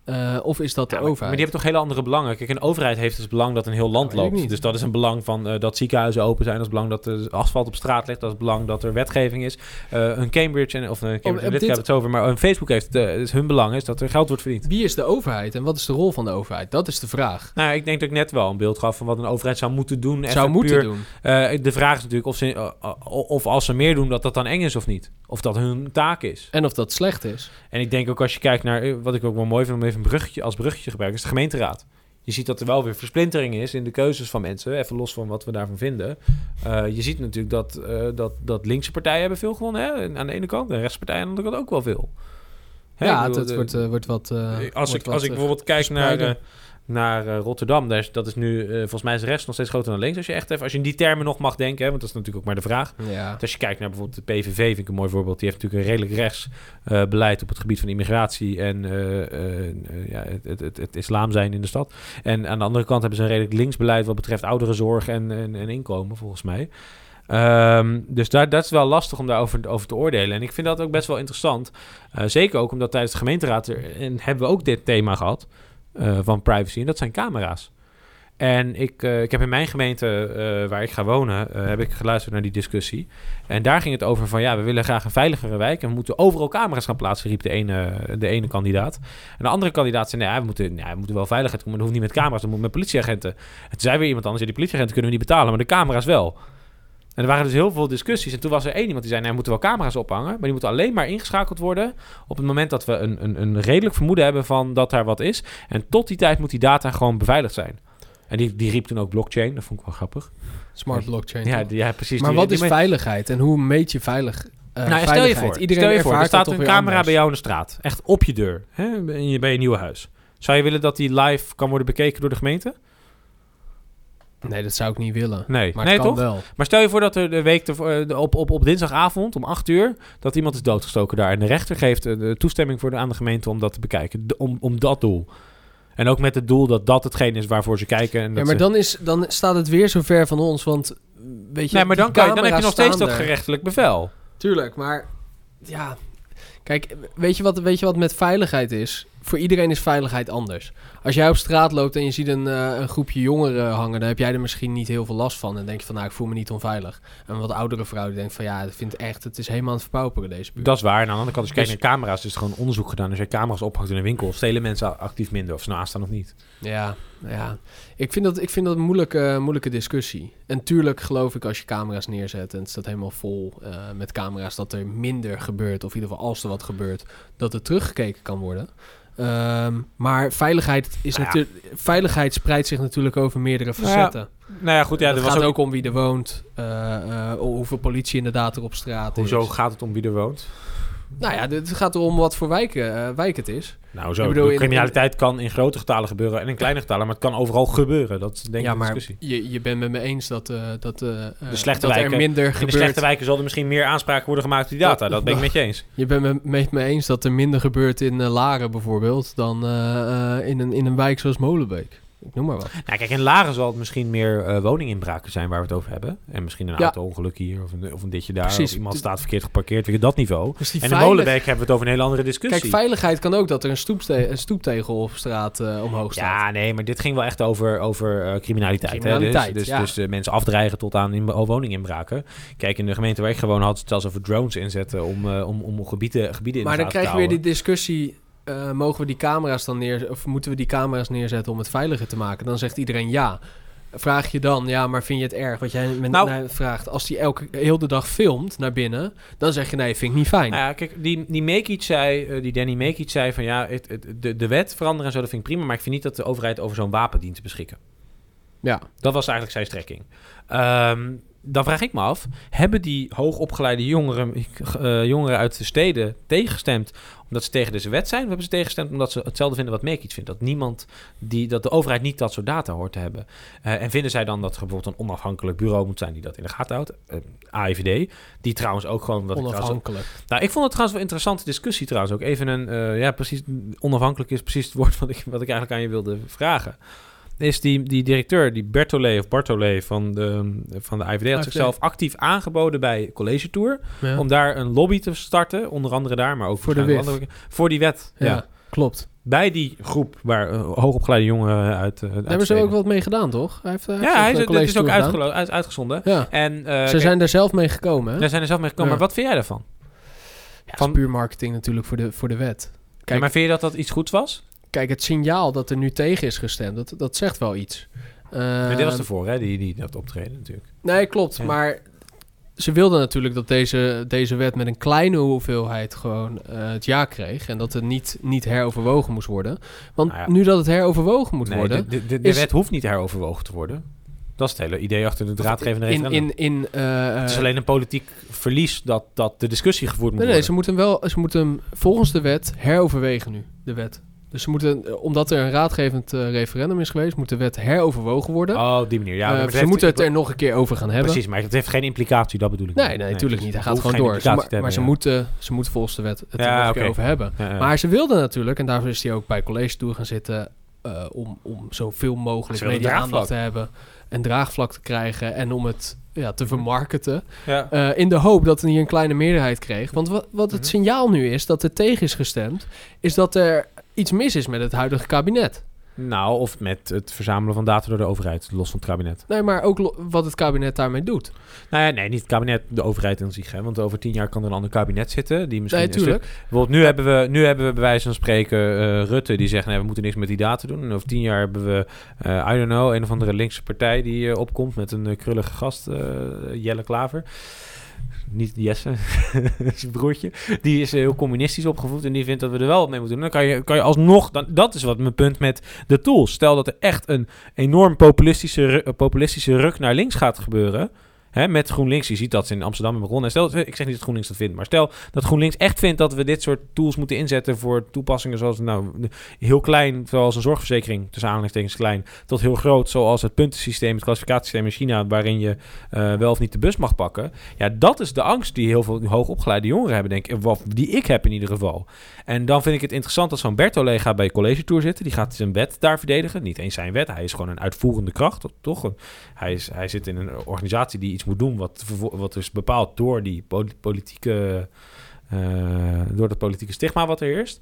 Eh, of is dat de Ja, overheid? maar die hebben toch hele andere belangen. Kijk, een overheid heeft dus belang dat een heel land loopt. Dus dat is een belang van eh, dat ziekenhuizen open zijn. Dat is belang dat er asfalt op straat ligt. Dat is belang dat er wetgeving is. Eh, een Cambridge, en, of een Cambridge Analytica dit- hebben het over, maar een Facebook heeft, is hun belang is dat er geld wordt verdiend. Wie is de overheid en wat is de rol van de overheid? Dat is de vraag. Nou, ik denk dat ik net wel een beeld gaf van wat een overheid zou moeten doen. Zou moeten puur- doen. Eh, de vraag is natuurlijk of, ze, of als ze meer doen, dat dat dan eng is of niet. Of dat hun taak is. En of dat slecht is. En ik denk ook als je kijkt naar, wat ik ook wel mooi vind om even een bruggetje, als bruggetje gebruiken, is de gemeenteraad. Je ziet dat er wel weer versplintering is in de keuzes van mensen, even los van wat we daarvan vinden. Eh, je ziet natuurlijk dat, eh, dat, dat linkse partijen hebben veel gewonnen hè? aan de ene kant, en rechtspartijen aan de andere kant ook wel veel. Hè, ja, het, bedoel, het de- wordt, eh, wordt wat... als wordt ik, wat, als ik bijvoorbeeld kijk naar, naar eh, Rotterdam, daar is, dat is nu, eh, volgens mij is rest nog steeds groter dan links. Als je echt even, als je in die termen nog mag denken, hè, want dat is natuurlijk ook maar de vraag. ja. Als je kijkt naar bijvoorbeeld de PVV, vind ik een mooi voorbeeld. Die heeft natuurlijk een redelijk rechts eh, beleid op het gebied van immigratie en ja, het, het, het, het islam zijn in de stad. En aan de andere kant hebben ze een redelijk links beleid wat betreft ouderenzorg en, en, en inkomen, volgens mij. Ehm, dus daar, dat is wel lastig om daarover over te oordelen. En ik vind dat ook best wel interessant. Zeker ook omdat tijdens de gemeenteraad er, en hebben we ook dit thema gehad eh, van privacy. En dat zijn camera's. En ik, eh, ik heb in mijn gemeente, eh, waar ik ga wonen, heb ik geluisterd naar die discussie. En daar ging het over van, ja, we willen graag een veiligere wijk... en we moeten overal camera's gaan plaatsen, riep de ene, de ene kandidaat. En de andere kandidaat zei, nee, we moeten, ja, we moeten wel veiligheid maar dat hoeft niet met camera's, dat moet met politieagenten. En toen zei weer iemand anders, ja, die politieagenten kunnen we niet betalen... maar de camera's wel. En er waren dus heel veel discussies. En toen was er één iemand die zei, nee, we moeten wel camera's ophangen... maar die moeten alleen maar ingeschakeld worden... op het moment dat we een, een, een redelijk vermoeden hebben van dat daar wat is. En tot die tijd moet die data gewoon beveiligd zijn. En die, die riep toen ook blockchain. Dat vond ik wel grappig. Smart blockchain. Ja, die- ja precies. maar Die- wat is veiligheid en hoe meet je veilig, eh nou, stel je voor, Iedereen stel je voor er staat een camera anders. bij jou in de straat. Echt op je deur. Hè, bij je, bij je nieuwe huis. Zou je willen dat die live kan worden bekeken door de gemeente? Nee, dat zou ik niet willen. Nee, Maar nee kan toch? wel. Maar stel je voor dat er de week ervoor- eh, op, op, op dinsdagavond om 8 uur... dat iemand is doodgestoken daar. En de rechter geeft eh, de toestemming voor de, aan de gemeente om dat te bekijken. De- om, om dat doel. En ook met het doel dat dat hetgeen is waarvoor ze kijken. En dat Ja, maar ze- dan, is, dan staat het weer zo ver van ons, want weet je... nee, maar dan, kan je, dan heb je nog steeds dat er. gerechtelijk bevel. Tuurlijk, maar ja... Kijk, weet je, wat, weet je wat met veiligheid is? Voor iedereen is veiligheid anders. Als jij op straat loopt en je ziet een, eh, een groepje jongeren hangen... dan heb jij er misschien niet heel veel last van. En denk je van, nou, ik voel me niet onveilig. En een wat oudere vrouw die denkt van... ja, ik vind echt, het is helemaal aan het verpauperen, deze buurt. Dat is waar. En aan de andere kant, als je Dus- kijkt naar camera's, is er gewoon onderzoek gedaan. Als je camera's ophangt in een winkel, stelen mensen actief minder. Of ze nou aanstaan of niet. Ja, ja. Ik vind dat, ik vind dat een moeilijke, moeilijke discussie. En tuurlijk geloof ik als je camera's neerzet en het staat helemaal vol eh, met camera's dat er minder gebeurt, of in ieder geval als er wat gebeurt, dat er teruggekeken kan worden. Ehm, maar veiligheid, is Nou ja. veiligheid spreidt zich natuurlijk over meerdere Nou ja, facetten. Nou ja, goed. Ja, het gaat was ook... ook... om wie er woont, eh, eh, hoeveel politie inderdaad er op straat Hoezo is. gaat het om wie er woont? Nou ja, het gaat erom wat voor wijk, eh, wijk het is. Nou, zo. Ik bedoel, de in- criminaliteit kan in grote getalen gebeuren en in kleine getalen, maar het kan overal gebeuren. Dat is denk ik ja, de maar discussie. je, je bent met me eens dat, eh, dat, eh, slechte dat er wijken- minder In de gebeurt. slechte wijken zal er misschien meer aanspraken worden gemaakt op die data. Dat ben ik met je eens. Je bent me- met me eens dat er minder gebeurt in Laren bijvoorbeeld dan in, een, in een wijk zoals Molenbeek. Ik noem maar wat. Nou, kijk, in Laren zal het misschien meer eh, woninginbraken zijn waar we het over hebben. En misschien een Ja. auto-ongeluk hier of een, of een ditje daar. Precies. Of iemand staat verkeerd geparkeerd. Weet je, dat niveau. Dus En in veilig- Molenbeek hebben we het over een hele andere discussie. Kijk, veiligheid kan ook dat er een, stoepste- een stoeptegel op straat eh, omhoog staat. Ja, nee, maar dit ging wel echt over, over eh, criminaliteit. hè. Criminaliteit, dus dus, ja. dus mensen afdreigen tot aan in, woninginbraken. Kijk, in de gemeente waar ik gewoon had, het zelfs over drones inzetten om, om, om gebieden, gebieden in maar de dan krijg je te weer die discussie... eh, mogen we die camera's dan neer... Of moeten we die camera's neerzetten om het veiliger te maken? Dan zegt iedereen ja. Vraag je dan, ja, maar vind je het erg? Wat jij met Nou- mij vraagt. Als die elke heel de dag filmt naar binnen... dan zeg je nee, vind ik niet fijn. Nou ja, kijk, die, die Mekic zei, eh, die Danny Mekic zei van ja, het, het- de, de wet veranderen en zo, dat vind ik prima. Maar ik vind niet dat de overheid over zo'n wapen dient te beschikken. ja. Dat was eigenlijk zijn strekking. Ehm, dan vraag ik me af, hebben die hoogopgeleide jongeren, eh, jongeren uit de steden tegengestemd omdat ze tegen deze wet zijn? Of hebben ze tegengestemd omdat ze hetzelfde vinden wat Mekic vindt? Dat niemand, die, dat de overheid niet dat soort data hoort te hebben. Eh, en vinden zij dan dat er bijvoorbeeld een onafhankelijk bureau moet zijn die dat in de gaten houdt? Eh, AIVD, die trouwens ook gewoon... Ik trouwens, Onafhankelijk. nou, ik vond het trouwens wel een interessante discussie trouwens ook. Even een, ja, precies, onafhankelijk is precies het woord wat ik, wat ik eigenlijk aan je wilde vragen. Is die, die directeur, die Bertollet of Bartollet van de, van de IVD, had zichzelf actief aangeboden bij College Tour. Ja. Om daar een lobby te starten, onder andere daar, maar ook Voor de andere- voor die wet. Ja. ja, klopt. Bij die groep waar uh, hoogopgeleide jongeren uit. Uh, Daar hebben ze ook wat mee gedaan, toch? Hij heeft, heeft Ja, hij eh, is, dit is ook uit, uitgezonden. Ja. En Ze zijn er zelf mee gekomen, hè? daar zijn er zelf mee gekomen. Maar wat vind jij daarvan? Van- puur marketing natuurlijk voor de, voor de wet. Kijk, maar vind je dat dat iets goeds was? Kijk, het signaal dat er nu tegen is gestemd, dat, dat zegt wel iets. Maar dit was Ehm, ervoor, hè? Die, die dat optreden natuurlijk. Nee, klopt. Ja. Maar ze wilden natuurlijk dat deze, deze wet met een kleine hoeveelheid gewoon eh, het ja kreeg. En dat het niet, niet heroverwogen moest worden. Want Nou ja. nu dat het heroverwogen moet Nee, worden... de, de, de, de is- wet hoeft niet heroverwogen te worden. Dat is het hele idee achter de draadgevende in, referendum. in, in, eh, het is alleen een politiek verlies dat, dat de discussie gevoerd moet Nee, nee, ze worden. moeten wel, ze moeten hem volgens de wet heroverwegen nu, de wet. Dus ze moeten, eh, omdat er een raadgevend eh, referendum is geweest, moet de wet heroverwogen worden. Oh, op die manier. Ja, Eh, ze heeft- moeten het er nog een keer over gaan hebben. Precies, maar het heeft geen implicatie, dat bedoel ik Nee, niet. nee, natuurlijk niet. Hij gaat gewoon door. Ze, maar ze, moeten, ze moeten volgens de wet het Ja, er nog een keer over hebben. ja. Maar ze wilden natuurlijk, en daarvoor is hij ook bij college toe gaan zitten, om, om zoveel mogelijk Ze wilden media-aandacht te hebben en draagvlak te krijgen en om het ja, te vermarkten. Ja. In de hoop dat hij een kleine meerderheid kreeg. Want wat, wat het Mhm. signaal nu is dat er tegen is gestemd, is dat er iets mis is met het huidige kabinet. Nou, of met het verzamelen van data door de overheid, los van het kabinet. Nee, maar ook wat het kabinet daarmee doet. Nou ja, nee, niet het kabinet, de overheid in zich. Hè? Want over tien jaar kan er een ander kabinet zitten. Die misschien Nee, een stuk- tuurlijk. Bijvoorbeeld nu hebben we, nu hebben we bij wijze van spreken eh, Rutte die zegt... Nee, we moeten niks met die data doen. En over tien jaar hebben we, eh, I don't know, een of andere linkse partij... die eh, opkomt met een krullige gast, Jelle Klaver. Niet Jesse, zijn broertje. Die is eh, heel communistisch opgevoed en die vindt dat we er wel wat mee moeten doen. Dan kan je, kan je alsnog... Dan, dat is wat mijn punt met de tools. Stel dat er echt een enorm populistische, populistische ruk naar links gaat gebeuren... Hè, met GroenLinks, je ziet dat ze in Amsterdam hebben begonnen. En Stel, ik zeg niet dat GroenLinks dat vindt, maar stel dat GroenLinks echt vindt dat we dit soort tools moeten inzetten voor toepassingen zoals nou heel klein, zoals een zorgverzekering, tussen aanhalingstekens klein, tot heel groot, zoals het puntensysteem, het klassificatiesysteem in China, waarin je eh, wel of niet de bus mag pakken. Ja, dat is de angst die heel veel hoogopgeleide jongeren hebben, denk ik, of die ik heb in ieder geval. En dan vind ik het interessant dat zo'n Bertolet gaat bij college tour zitten. Die gaat zijn wet daar verdedigen. Niet eens zijn wet. Hij is gewoon een uitvoerende kracht, toch? Hij, is, hij zit in een organisatie die iets moet doen wat, wat is bepaald door die poli- politieke... eh, door dat politieke stigma wat er heerst.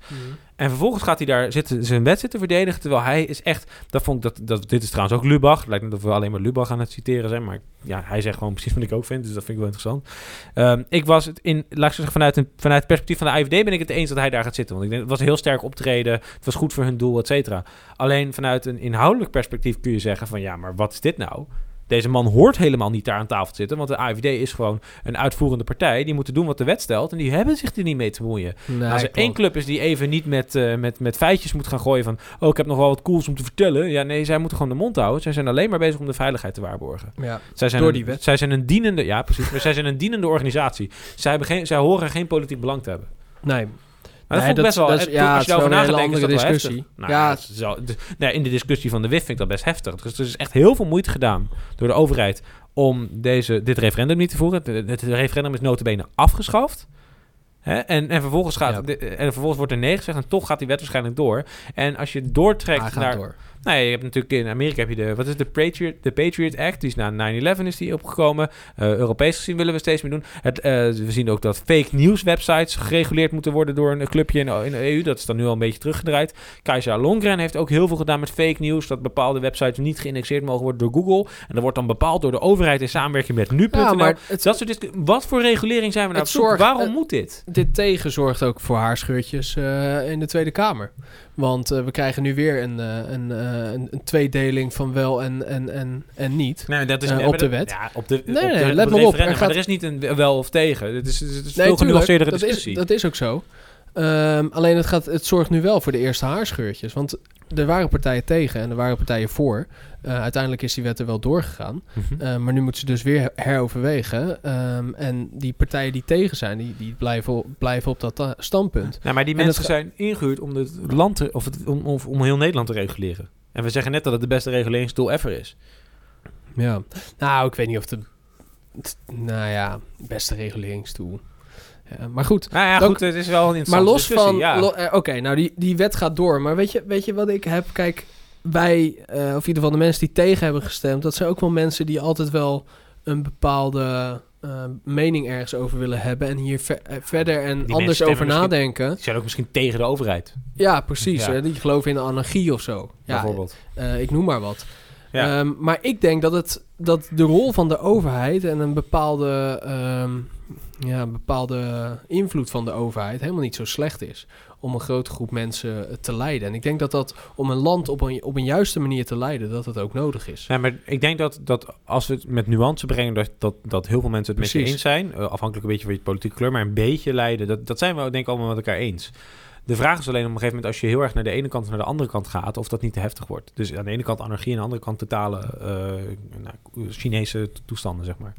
En vervolgens gaat hij daar zitten, zijn wet zitten verdedigen. Terwijl hij is echt. Dat vond ik dat, dat. Dit is trouwens ook Lubach. Het lijkt net of we alleen maar Lubach aan het citeren zijn. Maar ja, hij zegt gewoon precies wat ik ook vind. Dus dat vind ik wel interessant. Ehm, ik was het in. Laat ik zeggen, vanuit, een, vanuit het perspectief van de IVD ben ik het eens dat hij daar gaat zitten. Want ik denk, het was heel sterk optreden. Het was goed voor hun doel, et cetera. Alleen vanuit een inhoudelijk perspectief kun je zeggen: van ja, maar wat is dit nou? Deze man hoort helemaal niet daar aan tafel te zitten. Want de AVD is gewoon een uitvoerende partij. Die moeten doen wat de wet stelt. En die hebben zich er niet mee te bemoeien. Nee, Als er één club is die even niet met, eh, met, met feitjes moet gaan gooien van... oh, ik heb nog wel wat cools om te vertellen. Ja, nee, zij moeten gewoon de mond houden. Zij zijn alleen maar bezig om de veiligheid te waarborgen. Ja. Zij zijn Door een, die wet. Zij zijn een dienende... Ja, precies. Maar zij zijn een dienende organisatie. Zij, hebben geen, zij horen geen politiek belang te hebben. Nee. Maar dat Nee, vond ik best wel... is- eh, ja, als je daarover hele is dat wel andere heftig. discussie. Nou, Ja. is wel- in de discussie van de WIF vind ik dat best heftig. Dus er is echt heel veel moeite gedaan door de overheid om deze, dit referendum niet te voeren. Het, het referendum is notabene afgeschaft. Hè? En, en, vervolgens gaat, Ja. de- en vervolgens wordt er nee gezegd en toch gaat die wet waarschijnlijk door. En als je doortrekt naar... door. Nou, je hebt natuurlijk in Amerika heb je de, wat is de Patriot, de Patriot Act, die is na 9/11 is die opgekomen. Eh, Europees gezien willen we steeds meer doen. Het, eh, we zien ook dat fake news websites gereguleerd moeten worden door een clubje in, in de EU. Dat is dan nu al een beetje teruggedraaid. Kajsa Longren heeft ook heel veel gedaan met fake news, dat bepaalde websites niet geïndexeerd mogen worden door Google. En dat wordt dan bepaald door de overheid in samenwerking met nu.nl. Ja, maar het, dat soort wat voor regulering zijn we nou op Waarom moet dit? dit tegen zorgt ook voor haarscheurtjes eh, in de Tweede Kamer. Want eh, we krijgen nu weer een, eh, een, eh, een, een tweedeling van wel en, en, en, en niet. Nee, dat is op de wet? Ja, op de, Nee, op nee, de, let op maar op, er maar er is niet een wel of tegen. Het is, het is veel dat is, discussie. dat is ook zo. Ehm, alleen het, gaat, het zorgt nu wel voor de eerste haarscheurtjes. Want er waren partijen tegen en er waren partijen voor. Eh, uiteindelijk is die wet er wel doorgegaan. Mhm. Eh, maar nu moeten ze dus weer heroverwegen. Ehm, en die partijen die tegen zijn, die, die blijven, op- blijven op dat eh, standpunt. Nou, maar die En mensen het zijn ingehuurd om het land te, of het, om, om, om heel Nederland te reguleren. En we zeggen net dat het de beste reguleringstool ever is. Ja. Nou, ik weet niet of de... t- Nou ja, beste reguleringstoel. Ja, maar goed. Nou ja, goed, het is wel een Maar interessante los discussie, van... ja. lo- eh, Oké, nou die, die wet gaat door. Maar weet je, weet je wat ik heb? Kijk, wij, eh, of in ieder geval de mensen die tegen hebben gestemd... dat zijn ook wel mensen die altijd wel een bepaalde eh, mening ergens over willen hebben... en hier ver- eh, verder en anders over nadenken. Die zijn ook misschien tegen de overheid, Ja, precies. Ja. hè, die geloven in de anarchie of zo. Ja, bijvoorbeeld. eh, ik noem maar wat. Ja. Ehm, maar ik denk dat, het, dat de rol van de overheid en een bepaalde, ehm, ja, een bepaalde invloed van de overheid helemaal niet zo slecht is om een grote groep mensen te leiden. En ik denk dat dat om een land op een, op een juiste manier te leiden, dat dat ook nodig is. Ja, maar ik denk dat, dat als we het met nuance brengen, dat, dat, dat heel veel mensen het met je eens zijn. Eh, afhankelijk een beetje van je politieke kleur, maar een beetje leiden. Dat, dat zijn we denk ik allemaal met elkaar eens. De vraag is alleen op een gegeven moment, als je heel erg naar de ene kant of naar de andere kant gaat, of dat niet te heftig wordt. Dus aan de ene kant anarchie, aan de andere kant totale eh, nou, Chinese toestanden, zeg maar.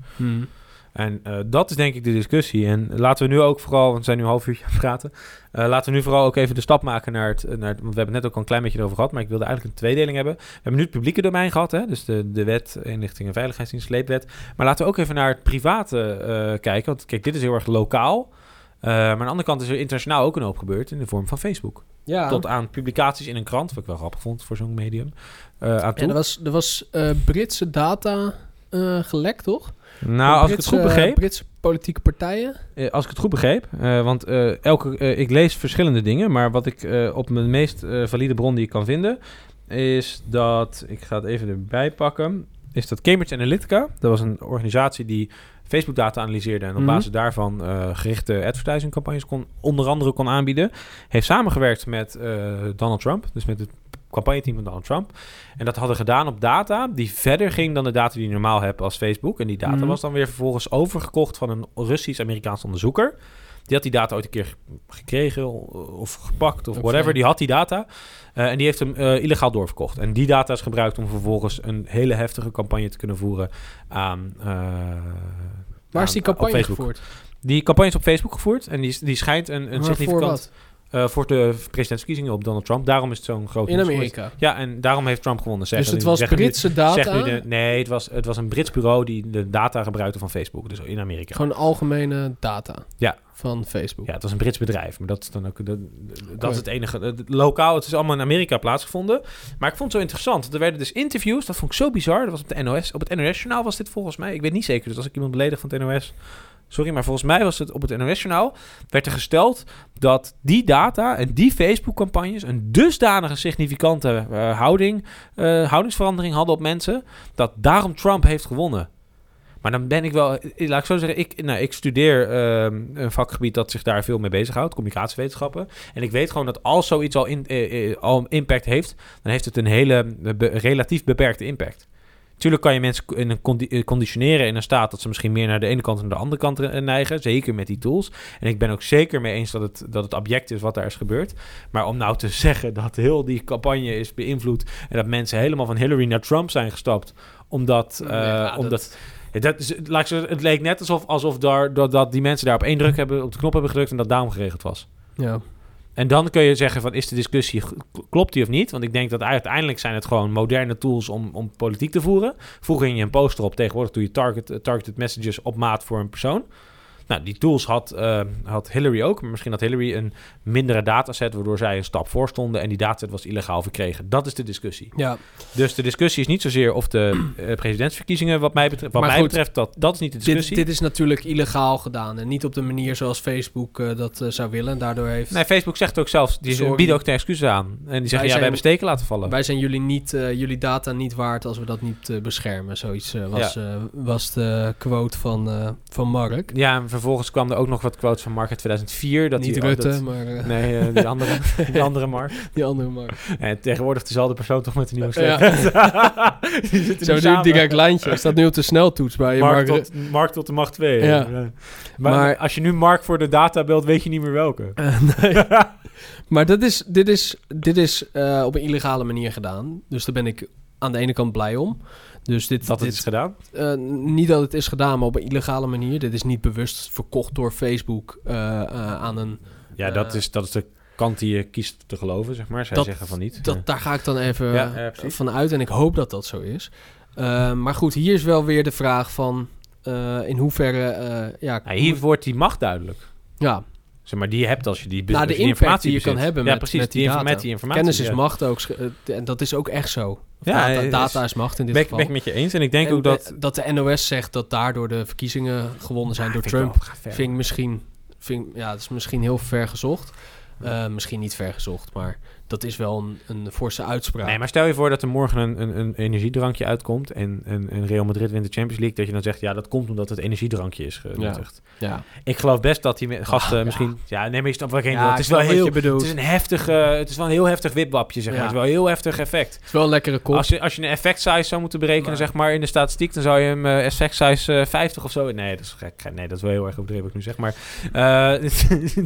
En eh, dat is denk ik de discussie. En laten we nu ook vooral, want we zijn nu een half uurtje aan het praten. eh, laten we nu vooral ook even de stap maken naar het, naar het- Want we hebben het net ook al een klein beetje over gehad, maar ik wilde eigenlijk een tweedeling hebben. We hebben nu het publieke domein gehad, hè? dus de, de wet, inlichting en veiligheidsdienst, sleepwet. Maar laten we ook even naar het private eh, kijken. Want kijk, dit is heel erg lokaal. Maar aan de andere kant is er internationaal ook een hoop gebeurd in de vorm van Facebook. Ja, Tot aan publicaties in een krant, wat ik wel grappig vond voor zo'n medium. aan toe. en er was, er was Britse data eh, gelekt, toch? nou, Van als ik het goed begreep, Britse politieke partijen. Eh, als ik het goed begreep, eh, want eh, elke, eh, ik lees verschillende dingen, maar wat ik eh, op mijn meest eh, valide bron die ik kan vinden, is dat, ik ga het even erbij pakken, is dat Cambridge Analytica, dat was een organisatie die Facebook data analyseerde en op Mhm. basis daarvan eh, gerichte advertising campagnes kon, onder andere kon aanbieden, heeft samengewerkt met eh, Donald Trump, dus met het campagneteam van Donald Trump. En dat hadden gedaan op data die verder ging dan de data die je normaal hebt als Facebook. En die data Mhm. was dan weer vervolgens overgekocht van een Russisch-Amerikaans onderzoeker. Die had die data ooit een keer gekregen of gepakt of whatever. Die had die data. Eh, en die heeft hem eh, illegaal doorverkocht. En die data is gebruikt om vervolgens een hele heftige campagne te kunnen voeren aan... eh, Waar is die campagne gevoerd? Die campagne is op Facebook gevoerd. En die, die schijnt een, een Maar voor significant... eh, voor de presidentsverkiezingen op Donald Trump. Daarom is het zo'n groot In. Amerika. Ja, en daarom heeft Trump gewonnen. Dus Zeggen het was nu- Britse data. Zegt nu de, nee, het was, het was een Brits bureau die de data gebruikte van Facebook. Dus in Amerika. Gewoon algemene data. Ja. Van Facebook. Ja, het was een Brits bedrijf. Maar dat is dan ook... Dat, dat is het enige... lokaal, het is allemaal in Amerika plaatsgevonden. Maar ik vond het zo interessant. Er werden dus interviews. Dat vond ik zo bizar. Dat was op de NOS. Op het NOS-journaal was dit volgens mij. Ik weet niet zeker. Dus als ik iemand beledig van het NOS... Sorry, maar volgens mij was het op het NOS-journaal... werd er gesteld dat die data en die Facebook-campagnes... een dusdanige significante eh, houding, eh, houdingsverandering hadden op mensen... dat daarom Trump heeft gewonnen. Maar dan ben ik wel... eh, Laat ik zo zeggen, ik, nou, ik studeer ehm, een vakgebied dat zich daar veel mee bezighoudt. Communicatiewetenschappen. En ik weet gewoon dat als zoiets al, in, al impact heeft... dan heeft het een hele relatief beperkte impact. Tuurlijk kan je mensen in een condi- eh, conditioneren in een staat dat ze misschien meer naar de ene kant en naar de andere kant eh, neigen. Zeker met die tools. En ik ben ook zeker mee eens dat het, dat het object is wat daar is gebeurd. Maar om nou te zeggen dat heel die campagne is beïnvloed en dat mensen helemaal van Hillary naar Trump zijn gestapt. Omdat, eh, Ja, omdat Dat is, het leek net alsof, alsof daar, dat, dat die mensen daar op één druk hebben, op de knop hebben gedrukt en dat daarom geregeld was. Ja. En dan kun je zeggen van, is de discussie, klopt die of niet? Want ik denk dat uiteindelijk zijn het gewoon moderne tools om, om politiek te voeren. Vroeger ging je een poster op, tegenwoordig doe je target, eh, targeted messages op maat voor een persoon. Nou, die tools had, eh, had Hillary ook, maar misschien had Hillary een mindere dataset, waardoor zij een stap voor stonden en die dataset was illegaal verkregen. Dat is de discussie. ja. Dus de discussie is niet zozeer of de eh, presidentsverkiezingen, wat mij betreft, wat Maar mij goed, betreft dat, dat is niet de Dit, discussie. dit is natuurlijk illegaal gedaan. En niet op de manier zoals Facebook eh, dat zou willen. En daardoor heeft... Nee, Facebook zegt ook zelf, die Sorry. bieden ook de excuses aan. En die zeggen, ja, zijn- we hebben steken laten vallen. Wij zijn jullie, niet, jullie data niet waard als we dat niet beschermen. Zoiets was, was de quote van, van Mark. Ja, en vervolgens kwam er ook nog wat quotes van Mark uit 2004. Dat niet die, Rutte, dat- maar eh, nee, eh, die andere, die andere Mark. die andere Mark. En tegenwoordig dezelfde persoon toch met een nieuwe Ja. die Zo nu direct lijntje. Staat nu op de sneltoets bij je Mark, Mark. tot, Mark tot de macht 2. Ja. Maar, Maar- als je nu Mark voor de data belt, weet je niet meer welke. Eh, nee. Maar dat is, dit is, dit is eh, op een illegale manier gedaan. Dus daar ben ik aan de ene kant blij om. Dus dit, Dat het is gedaan. eh, niet dat het is gedaan, maar op een illegale manier. Dit is niet bewust verkocht door Facebook eh, eh, aan een... Ja, dat, is, dat is de kant die je kiest te geloven, zeg maar. Zij Dat- zeggen van niet. Dat, daar ga ik dan even Ja, van uit en ik hoop dat dat zo is. Maar goed, hier is wel weer de vraag van in hoeverre... ja, Ja, hier wordt die macht duidelijk. ja, Zeg maar, die je hebt als je die, Nou, als de je die informatie die je kan hebben ja, met- precies, met die die, data. met die informatie. kennis is macht ook. sch- eh, En dat is ook echt zo. Ja, data, is- data is macht in dit Ben, geval. ben ik met je eens. En ik denk En ook dat... de- dat de NOS zegt dat daardoor de verkiezingen gewonnen zijn door ik Trump. Vind ik misschien, vind, ja, dat is misschien heel ver gezocht. Eh, misschien niet ver gezocht, maar dat is wel een, een forse uitspraak. Nee, maar stel je voor dat er morgen een, een, een energiedrankje uitkomt en, en, en Real Madrid wint de Champions League, dat je dan zegt, ja, dat komt omdat het energiedrankje is genuttigd. ja. Ik geloof best dat die gasten Ah, ja. misschien... Ja, nee, maar je snapt heen Ja, Het is wel heel... je bedoelt. Het is een heftig, eh, het is wel een heel heftig wipwapje, zeg maar. Ja. Het is wel een heel heftig effect. Het is wel een lekkere kop. Als je, als je een effect size zou moeten berekenen, Maar- zeg maar, in de statistiek, dan zou je hem eh, effect size eh, 50 of zo... Nee, dat is gek. Nee, dat is wel heel erg overdreven, ik nu zeg. Maar eh,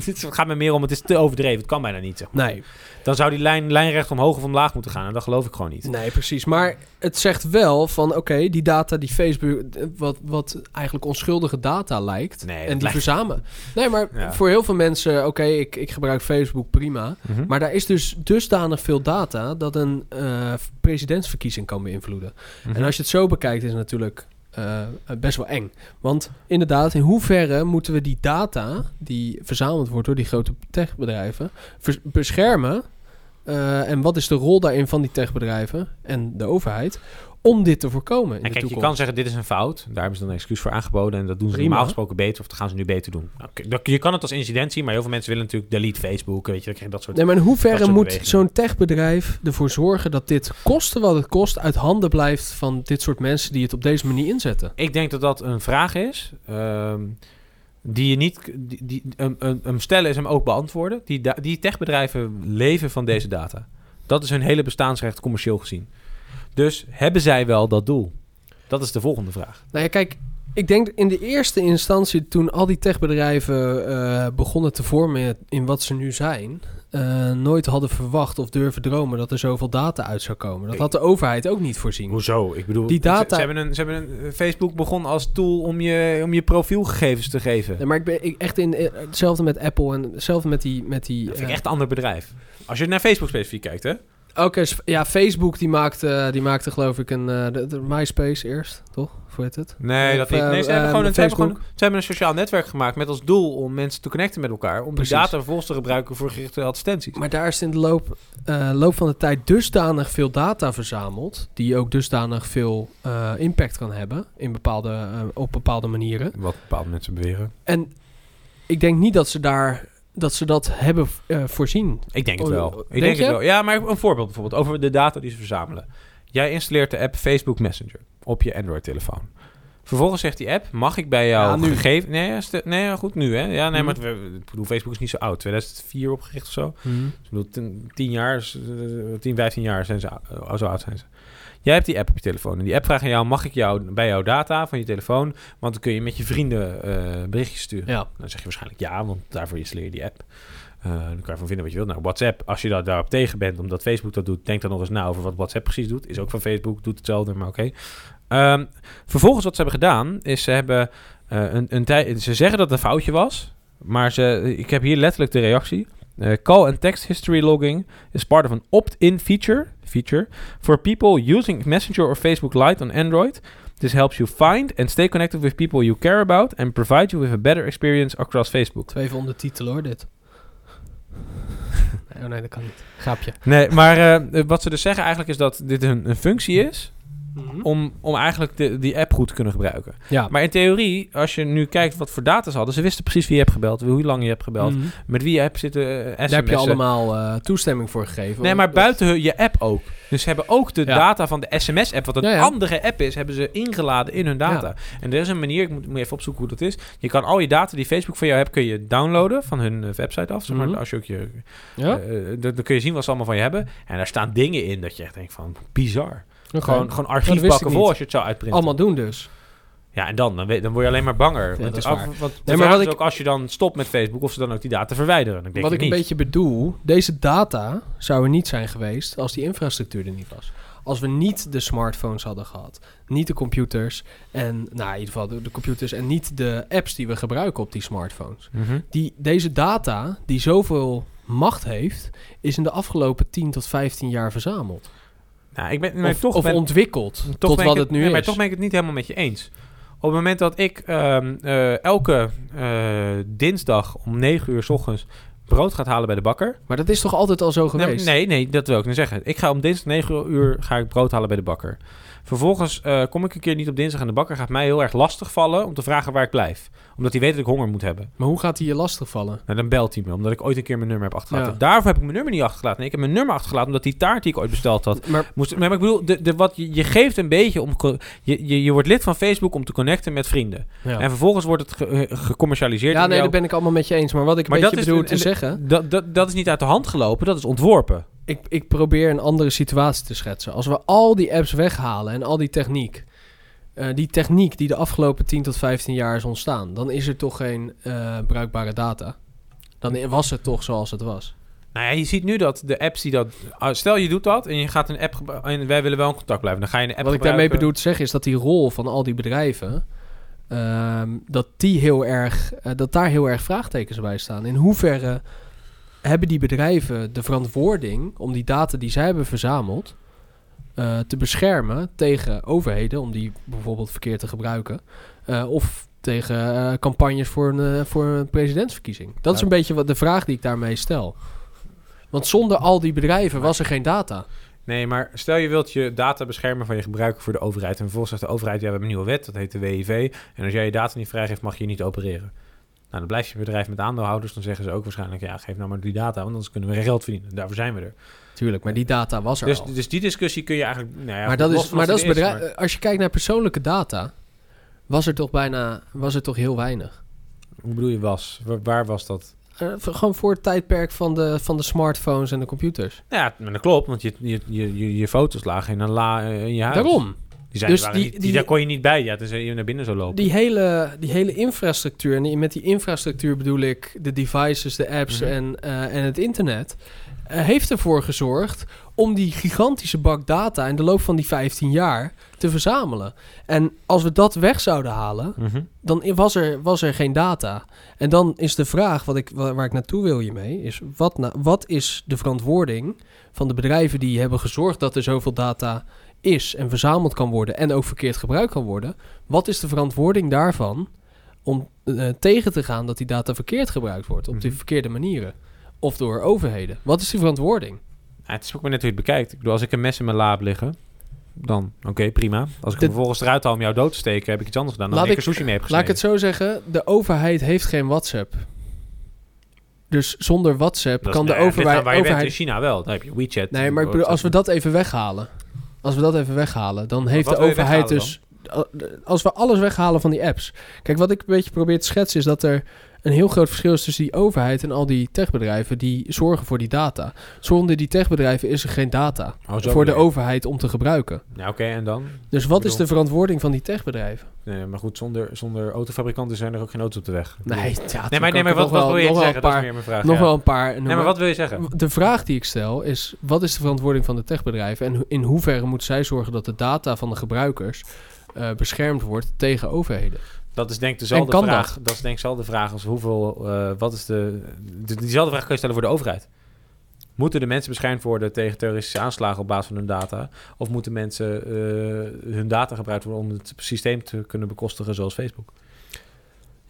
het gaat me meer om, het is te overdreven. Het kan bijna niet, zeg maar. Nee, Dan zou die lijn, lijnrecht omhoog of omlaag moeten gaan. En dat geloof ik gewoon niet. nee, precies. Maar het zegt wel van, oké, die data die Facebook, wat, wat eigenlijk onschuldige data lijkt, Nee, en die lijkt- verzamelen. Nee, maar Ja. voor heel veel mensen, oké, ik, ik gebruik Facebook prima. Mhm. Maar daar is dus dusdanig veel data dat een eh, presidentsverkiezing kan beïnvloeden. Mhm. En als je het zo bekijkt, is het natuurlijk eh, best wel eng. Want inderdaad, in hoeverre moeten we die data die verzameld wordt door die grote techbedrijven beschermen? Eh, en wat is de rol daarin van die techbedrijven en de overheid om dit te voorkomen in En de kijk, je kan zeggen, dit is een fout. Daar hebben ze dan een excuus voor aangeboden. En dat doen ze Prima. normaal gesproken beter. Of dat gaan ze nu beter doen. Nou, je kan het als incident zien. Maar heel veel mensen willen natuurlijk delete Facebook. Weet je, dat soort... Nee, maar in hoeverre moet zo'n techbedrijf ervoor zorgen dat dit kosten wat het kost uit handen blijft van dit soort mensen die het op deze manier inzetten? Ik denk dat dat een vraag is. ehm, die je niet... Die, die, hem, stellen is hem ook beantwoorden. Die, die techbedrijven leven van deze data. Dat is hun hele bestaansrecht commercieel gezien. Dus hebben zij wel dat doel? Dat is de volgende vraag. Nou ja, kijk, ik denk in de eerste instantie toen al die techbedrijven eh, begonnen te vormen in wat ze nu zijn, eh, nooit hadden verwacht of durven dromen dat er zoveel data uit zou komen. Dat had de overheid ook niet voorzien. Hoezo? Ik bedoel, Die data- Ze, ze hebben een, ze hebben een Facebook begon als tool om je, om je profielgegevens te geven. Nee, maar ik ben ik, echt in eh, hetzelfde met Apple en hetzelfde met die. Met die Dat vind ik eh, echt een ander bedrijf. Als je naar Facebook specifiek kijkt, hè? Oké, ja, Facebook die maakte, die maakte geloof ik een eh, de, de MySpace eerst, toch? Hoe heet het? Nee, dat niet. Nee, ze eh, hebben, gewoon eh, een, ze, hebben Facebook. gewoon, ze hebben een sociaal netwerk gemaakt met als doel om mensen te connecten met elkaar. Om Precies. die data vervolgens te gebruiken voor gerichte advertenties. Maar daar is in de loop, eh, loop van de tijd dusdanig veel data verzameld, die ook dusdanig veel eh, impact kan hebben in bepaalde, eh, op bepaalde manieren. Wat bepaalde mensen beweren. En ik denk niet dat ze daar dat ze dat hebben eh, voorzien. Ik denk het Oh, wel. denk Ik denk je? het wel. Ja, maar een voorbeeld bijvoorbeeld over de data die ze verzamelen. Jij installeert de app Facebook Messenger op je Android-telefoon. Vervolgens zegt die app, mag ik bij jou Ja, nu. gegevens... Nee, nee, goed, nu hè. Ja, nee, Mhm. maar bedoel, Facebook is niet zo oud. 2004 opgericht of zo. Dus ik bedoel, tien, tien jaar, is, eh, 10, 15 jaar zijn ze, ou- zo oud zijn ze. Jij hebt die app op je telefoon. En die app vraagt aan jou, mag ik jou bij jouw data van je telefoon... want dan kun je met je vrienden eh, berichtjes sturen. Ja. Dan zeg je waarschijnlijk ja, want daarvoor installeer je die app. Eh, dan kan je ervan vinden wat je wilt. Nou, WhatsApp, als je daar, daarop tegen bent omdat Facebook dat doet... denk dan nog eens na over wat WhatsApp precies doet. Is ook van Facebook, doet hetzelfde, maar oké. Ehm, vervolgens wat ze hebben gedaan, is ze hebben eh, een, een tijd... Ze zeggen dat het een foutje was, maar ze, ik heb hier letterlijk de reactie. Eh, call and text history logging is part of an opt-in feature, feature for people using Messenger or Facebook Lite on Android. This helps you find and stay connected with people you care about and provide you with a better experience across Facebook. De titel hoor, dit. nee, oh nee, dat kan niet. Grapje. Nee, maar eh, wat ze dus zeggen eigenlijk is dat dit een, een functie is om, om eigenlijk de, die app goed te kunnen gebruiken. Ja. Maar in theorie, als je nu kijkt wat voor data ze hadden, ze wisten precies wie je hebt gebeld, hoe lang je hebt gebeld, Mhm. met wie je hebt zitten uh, Daar heb je allemaal eh, toestemming voor gegeven. Nee, maar buiten je app ook. Dus ze hebben ook de Ja. data van de SMS-app, wat een Ja, andere app is, hebben ze ingeladen in hun data. En er is een manier, ik moet, moet even opzoeken hoe dat is. Je kan al je data die Facebook van jou hebt, kun je downloaden van hun eh, website af. Zeg maar, Mhm. als je ook je, eh, eh, dan kun je zien wat ze allemaal van je hebben. En daar staan dingen in dat je echt denkt van, bizar. Gewoon, gewoon archiefbakken niet. vol als je het zou uitprinten. Allemaal doen dus. Ja, en dan, dan, weet- dan word je alleen maar banger. Ja, want dat is af- waar. want Nee, maar ik- ook als je dan stopt met Facebook, of ze dan ook die data verwijderen. Dan denk Wat ik ik een beetje bedoel, deze data zou er niet zijn geweest als die infrastructuur er niet was. Als we niet de smartphones hadden gehad, niet de computers en, nou in ieder geval de, de computers en niet de apps die we gebruiken op die smartphones. Mhm. Die, deze data, die zoveel macht heeft, is in de afgelopen 10 tot 15 jaar verzameld. Nou, ik ben, maar of toch of ben, ontwikkeld Toch tot ben wat ik het nu nee, is. Maar toch ben ik het niet helemaal met je eens. Op het moment dat ik ehm, eh, elke eh, dinsdag om 9 uur s ochtends brood gaat halen bij de bakker. Maar dat is toch altijd al zo Nee, geweest? nee, nee, dat wil ik niet zeggen. Ik ga om dinsdag 9 uur ga ik brood halen bij de bakker. Vervolgens eh, kom ik een keer niet op dinsdag en de bakker gaat mij heel erg lastig vallen om te vragen waar ik blijf. Omdat hij weet dat ik honger moet hebben. Maar hoe gaat hij je lastigvallen? Nou, dan belt hij me, omdat ik ooit een keer mijn nummer heb achtergelaten. Ja. Daarvoor heb ik mijn nummer niet achtergelaten. Nee, ik heb mijn nummer achtergelaten omdat die taart die ik ooit besteld had, Maar Moest, maar ik bedoel, de, de, wat, je, geeft een beetje om. Je, je, je wordt lid van Facebook om te connecten met vrienden. ja. En vervolgens wordt het ge- eh, gecommercialiseerd. Ja, nee, daar ben ik allemaal met je eens. Maar wat ik een Maar beetje dat is- bedoel te en- zeggen... dat, dat, dat is niet uit de hand gelopen, dat is ontworpen. Ik, ik probeer een andere situatie te schetsen. Als we al die apps weghalen en al die techniek... eh, die techniek die de afgelopen 10 tot 15 jaar is ontstaan... dan is er toch geen eh, bruikbare data. Dan was het toch zoals het was. Nou ja, je ziet nu dat de apps die dat. ah, Stel je doet dat en je gaat een app. En wij willen wel in contact blijven. Dan ga je een app Wat ik daarmee bedoel te zeggen is dat die rol van al die bedrijven... ehm, dat, die heel erg, eh, dat daar heel erg vraagtekens bij staan. In hoeverre hebben die bedrijven de verantwoording om die data die zij hebben verzameld eh, te beschermen tegen overheden, om die bijvoorbeeld verkeerd te gebruiken, eh, of tegen eh, campagnes voor een, voor een presidentsverkiezing? Dat is een beetje wat de vraag die ik daarmee stel. Want zonder al die bedrijven was er geen data. Nee, maar stel je wilt je data beschermen van je gebruiker voor de overheid. En vervolgens zegt de overheid: ja, we hebben een nieuwe wet, dat heet de WIV. En als jij je data niet vrijgeeft, mag je niet opereren. Nou, dan blijft je bedrijf met aandeelhouders. Dan zeggen ze ook waarschijnlijk: ja, geef nou maar die data, want anders kunnen we geld verdienen. Daarvoor zijn we er. Tuurlijk, maar die data was er Dus, al. dus die discussie kun je eigenlijk. Nou ja, maar dat is, maar dat is bedrijf, maar- als je kijkt naar persoonlijke data, was er toch bijna, was er toch heel weinig. Hoe bedoel je was? Waar, waar was dat? Eh, gewoon voor het tijdperk van de, van de smartphones en de computers. Ja, maar dat klopt, want je, je, je, je, je foto's lagen in een la eh, in je huis. Daarom. Die, zijn, Dus die- niet, die, die- daar kon je niet bij, ja, tenzij je naar binnen zou lopen. Die hele, die hele infrastructuur, en met die infrastructuur bedoel ik de devices, de apps Mhm. en, eh, en het internet, eh, heeft ervoor gezorgd om die gigantische bak data in de loop van die 15 jaar te verzamelen. En als we dat weg zouden halen, Mhm. dan was er, was er geen data. En dan is de vraag wat ik, wa- waar ik naartoe wil hiermee, is wat, na, wat is de verantwoording van de bedrijven die hebben gezorgd dat er zoveel data is en verzameld kan worden en ook verkeerd gebruikt kan worden? Wat is de verantwoording daarvan om eh, tegen te gaan dat die data verkeerd gebruikt wordt op die Mhm. verkeerde manieren? Of door overheden. Wat is die verantwoording? Ja, het is ook maar net hoe je het bekijkt. Ik bedoel, als ik een mes in mijn la heb liggen, dan oké, prima. Als ik hem vervolgens eruit haal om jou dood te steken, heb ik iets anders gedaan dan Laat ik er ik- sushi mee heb Laat ik gesneden. het zo zeggen, de overheid heeft geen WhatsApp. Dus zonder WhatsApp Dat is- kan de overheid... waar je bent. In China wel, dan heb je WeChat. Nee, maar ik bedoel, als we dat even weghalen. Als we dat even weghalen, dan heeft de overheid dus. Als we alles weghalen van die apps. Kijk, wat ik een beetje probeer te schetsen is dat er een heel groot verschil is tussen die overheid en al die techbedrijven die zorgen voor die data. Zonder die techbedrijven is er geen data Oh, voor de overheid om te gebruiken. Ja, oké, en dan? Dus wat is de verantwoording van die techbedrijven? Nee, maar goed, zonder, zonder autofabrikanten zijn er ook geen auto's op de weg. Nee, ja, Nee, maar, nee, maar wat, wil je nog zeggen? een Dat is paar- meer mijn vraag. Nog ja. wel een paar. Nee, maar wat wil je zeggen? De vraag die ik stel is: wat is de verantwoording van de techbedrijven en in hoeverre moeten zij zorgen dat de data van de gebruikers eh, beschermd wordt tegen overheden. Dat is denk ik dezelfde En vraag. Dat? is denk ik dezelfde vraag als hoeveel... eh, wat is de, de... Diezelfde vraag kun je stellen voor de overheid. Moeten de mensen beschermd worden tegen terroristische aanslagen op basis van hun data? Of moeten mensen eh, hun data gebruikt worden om het systeem te kunnen bekostigen zoals Facebook?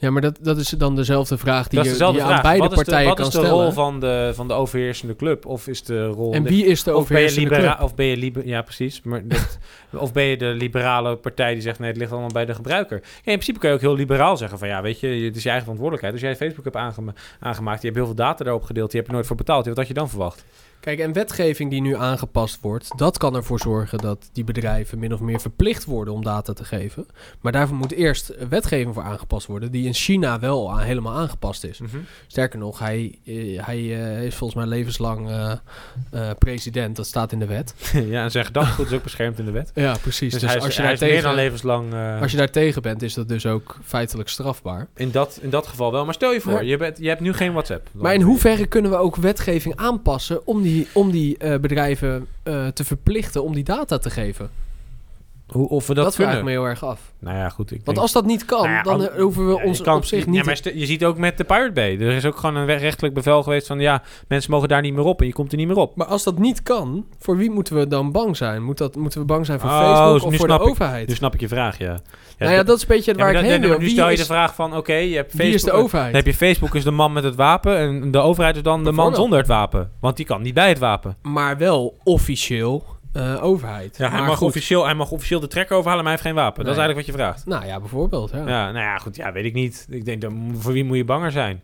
Ja, maar dat, dat is dan dezelfde vraag die je, die vraag. aan beide wat is partijen de, wat kan is de stellen. rol van de, van de overheersende club? Of is de rol... en wie is de of overheersende libera- club? Of ben je liber- ja, precies. Maar dat- of ben je de liberale partij die zegt nee, het ligt allemaal bij de gebruiker. Ja, in principe kun je ook heel liberaal zeggen van ja, weet je, het is je eigen verantwoordelijkheid. Als jij Facebook hebt aangema- aangemaakt, je hebt heel veel data daarop gedeeld, die heb je nooit voor betaald. Wat had je dan verwacht? Kijk, en wetgeving die nu aangepast wordt, dat kan ervoor zorgen dat die bedrijven min of meer verplicht worden om data te geven. Maar daarvoor moet eerst wetgeving voor aangepast worden, die in China wel aan- helemaal aangepast is. Sterker nog, hij, eh, hij eh, is volgens mij levenslang eh, president, dat staat in de wet. ja, en zijn gedachtegoed is ook beschermd in de wet. Ja, precies. Dus, Dus, is, als, je daar is meer dan tegen, levenslang als je daar tegen bent, is dat dus ook feitelijk strafbaar. in, dat, in dat geval wel. Maar stel je voor, je, bent, je hebt nu geen WhatsApp. Maar in hoeverre kunnen we ook wetgeving aanpassen om die, om die eh, bedrijven eh, te verplichten om die data te geven? Hoe, of we dat, Dat, vraag ik me heel erg af. Nou ja, goed. Ik Want denk- als dat niet kan, Nou ja, dan eh, hoeven we Ja, ons kan- op zich ja, niet... maar st- je ziet ook met de Pirate Bay. Er is ook gewoon een rechtelijk bevel geweest van... ja, mensen mogen daar niet meer op en je komt er niet meer op. Maar als dat niet kan, voor wie moeten we dan bang zijn? Moet dat, moeten we bang zijn voor Oh, Facebook dus of voor de snap ik- overheid? Nu snap ik je vraag, ja. nou ja, dat is een beetje ja, waar maar ik dan- heen dan- wil. Nu Wie stel je is, de vraag van... oké, je hebt wie is de Facebook... Dan overheid? heb je Facebook is de man met het wapen... en de overheid is dan de man zonder het wapen. Want die kan niet bij het wapen. Maar wel officieel eh, overheid. Ja, hij, maar mag goed. officieel, hij mag officieel de trekker overhalen, maar hij heeft geen wapen. Dat is eigenlijk wat je vraagt. Nou ja, bijvoorbeeld. Ja. Ja, nou ja, goed. Ja, weet ik niet. Ik denk, dan, voor wie moet je banger zijn?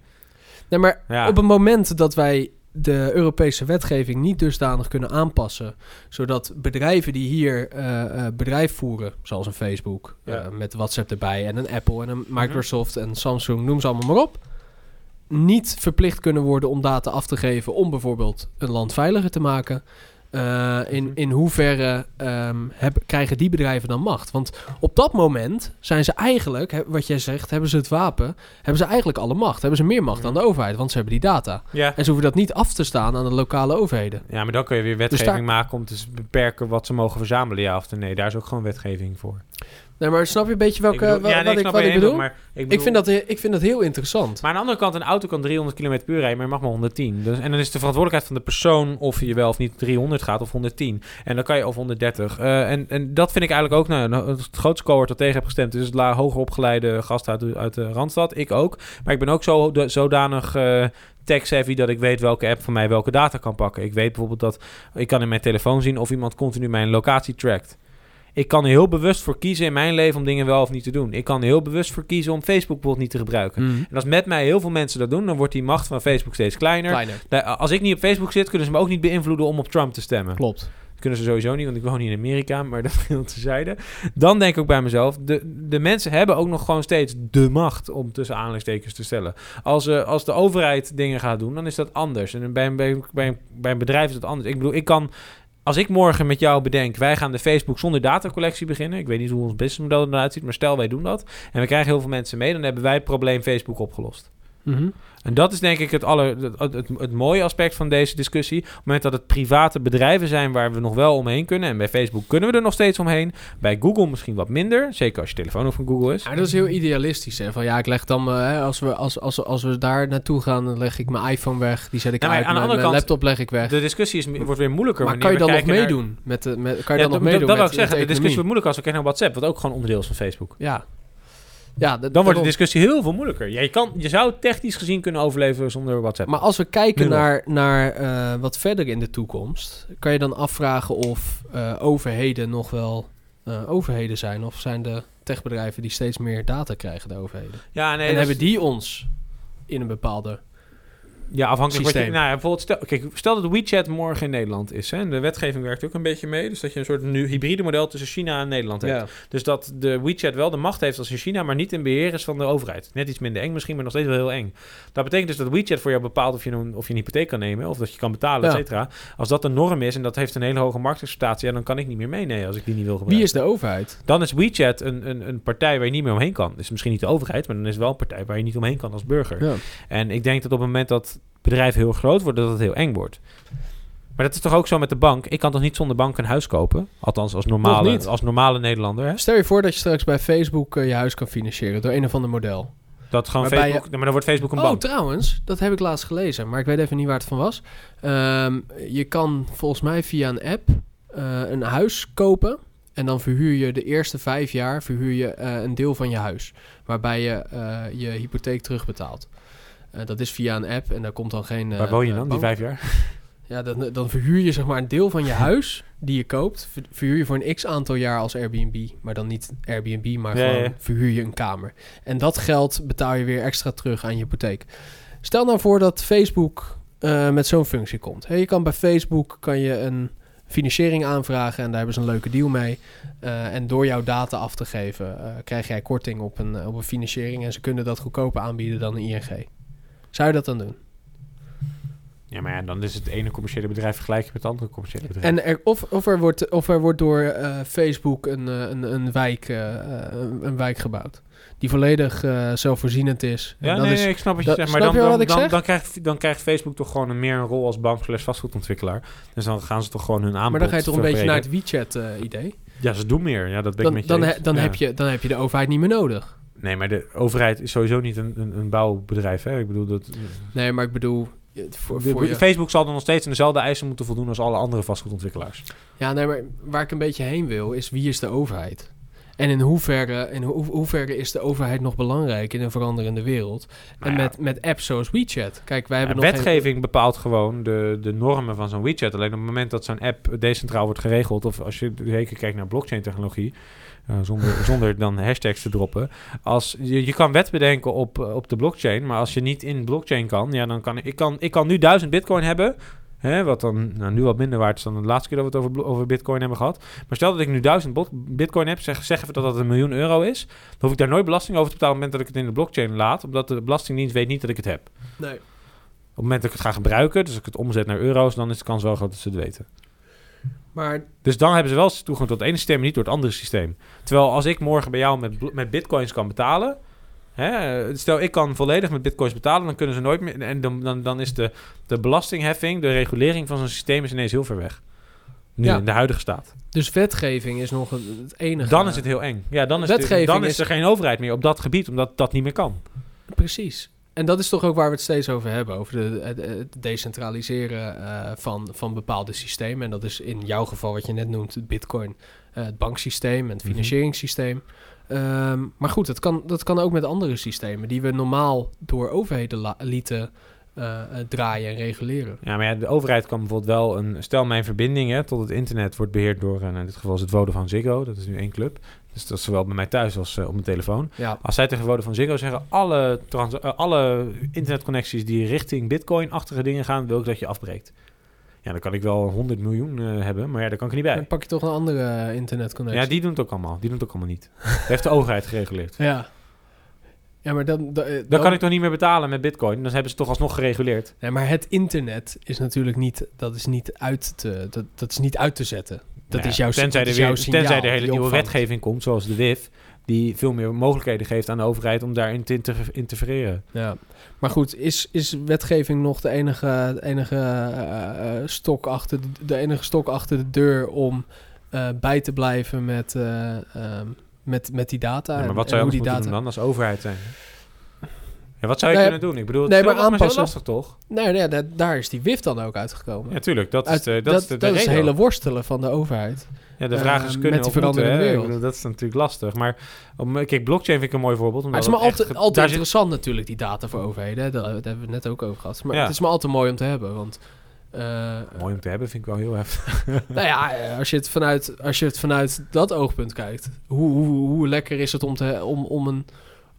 Nee, maar Ja. op het moment dat wij de Europese wetgeving niet dusdanig kunnen aanpassen, zodat bedrijven die hier eh, bedrijf voeren, zoals een Facebook, Ja. met WhatsApp erbij en een Apple en een Microsoft en Samsung, noem ze allemaal maar op, niet verplicht kunnen worden om data af te geven om bijvoorbeeld een land veiliger te maken. Eh, in, Mhm. in hoeverre ehm, heb, krijgen die bedrijven dan macht? Want op dat moment zijn ze eigenlijk, wat jij zegt, hebben ze het wapen, hebben ze eigenlijk alle macht. Hebben ze meer macht dan de overheid, want ze hebben die data. Ja. En ze hoeven dat niet af te staan aan de lokale overheden. ja, maar dan kun je weer wetgeving daar- maken om te beperken wat ze mogen verzamelen, ja of nee. Daar is ook gewoon wetgeving voor. Nee, maar snap je een beetje welke, Ik bedoel- wat, ik, wat bedoel? maar ik, Ik, vind dat, ik vind dat heel interessant. Maar aan de andere kant, een auto kan 300 km per uur rijden, maar je mag maar 110. Dus, en dan is de verantwoordelijkheid van de persoon of je wel of niet 300 gaat of 110. En dan kan je of 130. Eh, en, en dat vind ik eigenlijk ook, nou, nou, het grootste cohort dat tegen heb gestemd, is het la hoger opgeleide gast uit de, uit de Randstad. Ik ook. Maar ik ben ook zo, de- zodanig eh tech-savvy dat ik weet welke app van mij welke data kan pakken. Ik weet bijvoorbeeld dat, ik kan in mijn telefoon zien of iemand continu mijn locatie trackt. Ik kan er heel bewust voor kiezen in mijn leven om dingen wel of niet te doen. Ik kan er heel bewust voor kiezen om Facebook bijvoorbeeld niet te gebruiken. Mm. En als met mij heel veel mensen dat doen, dan wordt die macht van Facebook steeds kleiner. Kleiner. Da- Als ik niet op Facebook zit, kunnen ze me ook niet beïnvloeden om op Trump te stemmen. Klopt. Dat kunnen ze sowieso niet, want ik woon niet in Amerika, maar dat wil tezijde. Dan denk ik ook bij mezelf, de, de mensen hebben ook nog gewoon steeds de macht om tussen aanhalingstekens te stellen. Als, eh, als de overheid dingen gaat doen, dan is dat anders. En bij bij, een- bij, een, bij een bedrijf is dat anders. Ik bedoel, ik kan... Als ik morgen met jou bedenk, wij gaan de Facebook zonder datacollectie beginnen. Ik weet niet hoe ons businessmodel eruit ziet, maar stel wij doen dat. En we krijgen heel veel mensen mee, dan hebben wij het probleem Facebook opgelost. Mhm. En dat is denk ik het, aller, het, het, het mooie aspect van deze discussie. Op het moment dat het private bedrijven zijn waar we nog wel omheen kunnen. En bij Facebook kunnen we er nog steeds omheen. Bij Google misschien wat minder. Zeker als je telefoon nog van Google is. Ja, dat is heel idealistisch. Hè? Van ja, ik leg dan, hè, als, we, als, als, als we daar naartoe gaan, dan leg ik mijn iPhone weg. Die zet ik maar uit. aan de andere kant, laptop leg ik weg. De discussie is, wordt weer moeilijker. maar kan je dan nog naar- meedoen? Met, de, met, kan je Ja, dan nog meedoen dat wil ik zeggen. De discussie wordt economie? moeilijk als we kijken naar WhatsApp. Wat ook gewoon onderdeel is van Facebook. Ja. Ja, dat- Dan wordt de discussie heel veel moeilijker. Ja, je, kan, je zou technisch gezien kunnen overleven zonder WhatsApp. Maar als we kijken Nu nog. naar, naar eh, wat verder in de toekomst, kan je dan afvragen of eh, overheden nog wel eh, overheden zijn? Of zijn de techbedrijven die steeds meer data krijgen, de overheden? ja, nee, en hebben die ons in een bepaalde... Ja, afhankelijk wat je... Nou, ja, bijvoorbeeld stel, kijk, stel dat WeChat morgen in Nederland is. Hè, en de wetgeving werkt ook een beetje mee. Dus dat je een soort nu hybride model tussen China en Nederland hebt. Dus dat de WeChat wel de macht heeft als in China, maar niet in beheer is van de overheid. Net iets minder eng misschien, maar nog steeds wel heel eng. Dat betekent dus dat WeChat voor jou bepaalt of je een, of je een hypotheek kan nemen, of dat je kan betalen, Ja. et cetera. Als dat de norm is en dat heeft een hele hoge marktacceptatie, ja, dan kan ik niet meer meenemen als ik die niet wil gebruiken. Wie is de overheid? Dan is WeChat een, een, een partij waar je niet meer omheen kan. Dus misschien niet de overheid, maar dan is het wel een partij waar je niet omheen kan als burger. Ja. En ik denk dat op het moment dat bedrijven heel groot worden, dat het heel eng wordt. Maar dat is toch ook zo met de bank? Ik kan toch niet zonder bank een huis kopen? Althans, als normale, als normale Nederlander. Hè? Stel je voor dat je straks bij Facebook eh, je huis kan financieren door een of ander model. Dat gewoon Waarbij Facebook... Maar dan wordt Facebook een Oh, bank. trouwens, dat heb ik laatst gelezen, maar ik weet even niet waar het van was. Ehm, je kan volgens mij via een app eh, een huis kopen. En dan verhuur je de eerste vijf jaar verhuur je, eh, een deel van je huis. Waarbij je je hypotheek terugbetaalt. Eh, dat is via een app en daar komt dan geen. eh, Waar woon je eh, dan, die vijf jaar? Ja, dan, dan verhuur je zeg maar een deel van je huis die je koopt. ver- Verhuur je voor een x aantal jaar als Airbnb. Maar dan niet Airbnb, maar gewoon ja. verhuur je een kamer. En dat geld betaal je weer extra terug aan je hypotheek. Stel nou voor dat Facebook eh, met zo'n functie komt. Hè, je kan bij Facebook kan je een financiering aanvragen en daar hebben ze een leuke deal mee. Eh, en door jouw data af te geven, eh, krijg jij korting op een, op een financiering. En ze kunnen dat goedkoper aanbieden dan een ING. Zou je dat dan doen? Ja, maar ja, dan is het ene commerciële bedrijf vergelijken met het andere commerciële bedrijf. En er, of, of, er wordt, of er wordt door eh, Facebook een, eh, een, een, wijk, eh, een, een wijk gebouwd. Die volledig zelfvoorzienend is. Ja, nee, is nee, ik snap wat je zegt. Maar dan, dan, dan, krijgt, dan krijgt Facebook toch gewoon een meer een rol als bank slash vastgoedontwikkelaar. Dus dan gaan ze toch gewoon hun aanbod maar dan ga je toch een beetje naar het WeChat-idee. Ja, ze doen meer. Ja, dat ben ik met je dan, he- dan, Ja. heb je, dan heb je de overheid niet meer nodig. Nee, maar de overheid is sowieso niet een, een, een bouwbedrijf. Hè? Ik bedoel, dat, Nee, maar ik bedoel... eh, Voor, de- voor je, Facebook zal dan nog steeds aan dezelfde eisen moeten voldoen als alle andere vastgoedontwikkelaars. ja, nee, maar waar ik een beetje heen wil, is wie is de overheid? En in hoeverre, in hoe, hoeverre is de overheid nog belangrijk in een veranderende wereld? Nou en ja, met, met apps zoals WeChat. Kijk, wij ja, hebben nog geen- wetgeving bepaalt gewoon de, de normen van zo'n WeChat. Alleen op het moment dat zo'n app decentraal wordt geregeld, of als je zeker kijkt naar blockchain-technologie, eh, zonder, zonder dan hashtags te droppen. Als, je, je kan wet bedenken op, eh, op de blockchain, maar als je niet in blockchain kan, ja, dan kan ik, kan, ik kan nu duizend bitcoin hebben. Hè, wat dan nou, nu wat minder waard is dan de laatste keer dat we het over, over bitcoin hebben gehad. Maar stel dat ik nu duizend bot- bitcoin heb, zeg, zeg even dat dat een miljoen euro is. Dan hoef ik daar nooit belasting over te betalen op het moment dat ik het in de blockchain laat. Omdat de Belastingdienst weet niet dat ik het heb. Nee. Op het moment dat ik het ga gebruiken, dus ik het omzet naar euro's, dan is de kans wel groot dat ze het weten. Maar Dus dan hebben ze wel toegang tot het ene systeem, niet door het andere systeem. Terwijl als ik morgen bij jou met, met bitcoins kan betalen. Hè, stel, ik kan volledig met bitcoins betalen, dan kunnen ze nooit meer. En dan, dan, dan is de, de belastingheffing, de regulering van zo'n systeem is ineens heel ver weg. Nu Ja. in de huidige staat. Dus wetgeving is nog het enige. Dan is het heel eng. Ja, dan is, dan is is- er geen overheid meer op dat gebied, omdat dat niet meer kan. Precies. En dat is toch ook waar we het steeds over hebben. Over de, het, decentraliseren eh, van, van bepaalde systemen. En dat is in jouw geval wat je net noemt, het bitcoin. eh, het banksysteem en het Mhm. financieringssysteem. Ehm, maar goed, dat kan, dat kan ook met andere systemen... die we normaal door overheden lieten eh, draaien en reguleren. Ja, maar ja, de overheid kan bijvoorbeeld wel een... Stel, mijn verbinding hè, tot het internet wordt beheerd door... eh, in dit geval is het Vodafone Ziggo. Dat is nu één club. Dus dat is zowel bij mij thuis als eh, op mijn telefoon. Ja, Als zij tegen Vodafone Ziggo zeggen... Alle, trans- eh, alle internetconnecties die richting bitcoin-achtige dingen gaan... wil ik dat je afbreekt. Ja, dan kan ik wel 100 miljoen eh, hebben. Maar ja, daar kan ik niet bij. dan pak je toch een andere internetconnectie. Ja, die doen het ook allemaal. Die doen het ook allemaal niet. Dat heeft de overheid gereguleerd. Ja. Ja, maar dan... dan, Dan kan ik toch niet meer betalen met bitcoin? Dan hebben ze toch alsnog gereguleerd. Nee, maar het internet is natuurlijk niet, dat is niet uit te, dat, dat is niet uit te zetten. Dat Nou ja, is jouw, tenzij dat er is jouw weer, signaal Tenzij er hele nieuwe opvangt. wetgeving komt, zoals de WIF... die veel meer mogelijkheden geeft aan de overheid... om daarin te inter- interfereren. Ja. Maar goed, is, is wetgeving nog de enige, de enige eh, eh, stok achter de, de enige stok achter de deur om eh, bij te blijven met, eh, ehm, met, met die data? Ja, maar en- wat en zou je die data... doen dan als overheid zijn? Ja, wat zou je Nou kunnen doen? Ik bedoel, het nee, maar maar is heel aanpassen. lastig toch? Nee, nee, daar- daar is die WIF dan ook uitgekomen. Ja, tuurlijk. Dat is de, dat, dat is de, de dat is het hele worstelen van de overheid. Ja, de vraag eh, is met kunnen of moeten, wereld. bedoel, dat is natuurlijk lastig. Maar om, kijk, blockchain vind ik een mooi voorbeeld. Maar Omdat het is maar altijd, zit- interessant natuurlijk, die data voor overheden. hè. Daar, daar hebben we het net ook over gehad. Maar Ja. het is maar altijd mooi om te hebben. Want, eh, Mooi om te hebben, vind ik wel heel heftig. nou ja, eh, als je, het vanuit, als je het vanuit dat oogpunt kijkt... hoe, hoe, hoe lekker is het om, te, om, om, een,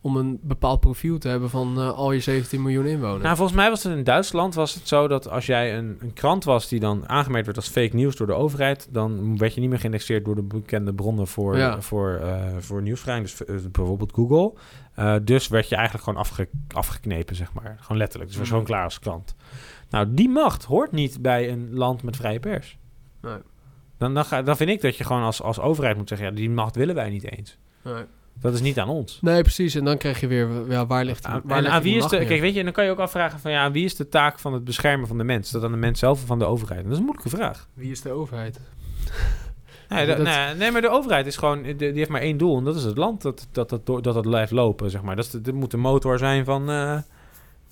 om een bepaald profiel te hebben van eh, al je 17 miljoen inwoners? Nou, volgens mij was het in Duitsland was het zo dat als jij een, een krant was die dan aangemerkt werd als fake nieuws door de overheid, dan werd je niet meer geïndexeerd door de bekende bronnen voor, Ja. voor, eh voor nieuwsvrij, dus eh, bijvoorbeeld Google. Dus werd je eigenlijk gewoon afge, afgeknepen, zeg maar. Gewoon letterlijk. Dus was gewoon klaar als krant. Nou, die macht hoort niet bij een land met vrije pers. Nee. Dan, dan, ga, dan vind ik dat je gewoon als, als overheid moet zeggen, ja, die macht willen wij niet eens. Nee. Dat is niet aan ons. Nee, precies. En dan krijg je weer, ja, waar ligt Aan- waar en ligt aan wie is macht de, meer? kijk, weet je, en dan kan je ook afvragen van ja, aan wie is de taak van het beschermen van de mens? Is dat aan de mens zelf of van de overheid? En dat is een moeilijke vraag. Wie is de overheid? Nee, dat- dat- nee, nee, maar de overheid is gewoon, die die heeft maar één doel en dat is het land dat dat, dat, door- dat, dat blijft lopen, zeg maar. Dat, is de, dat moet de motor zijn van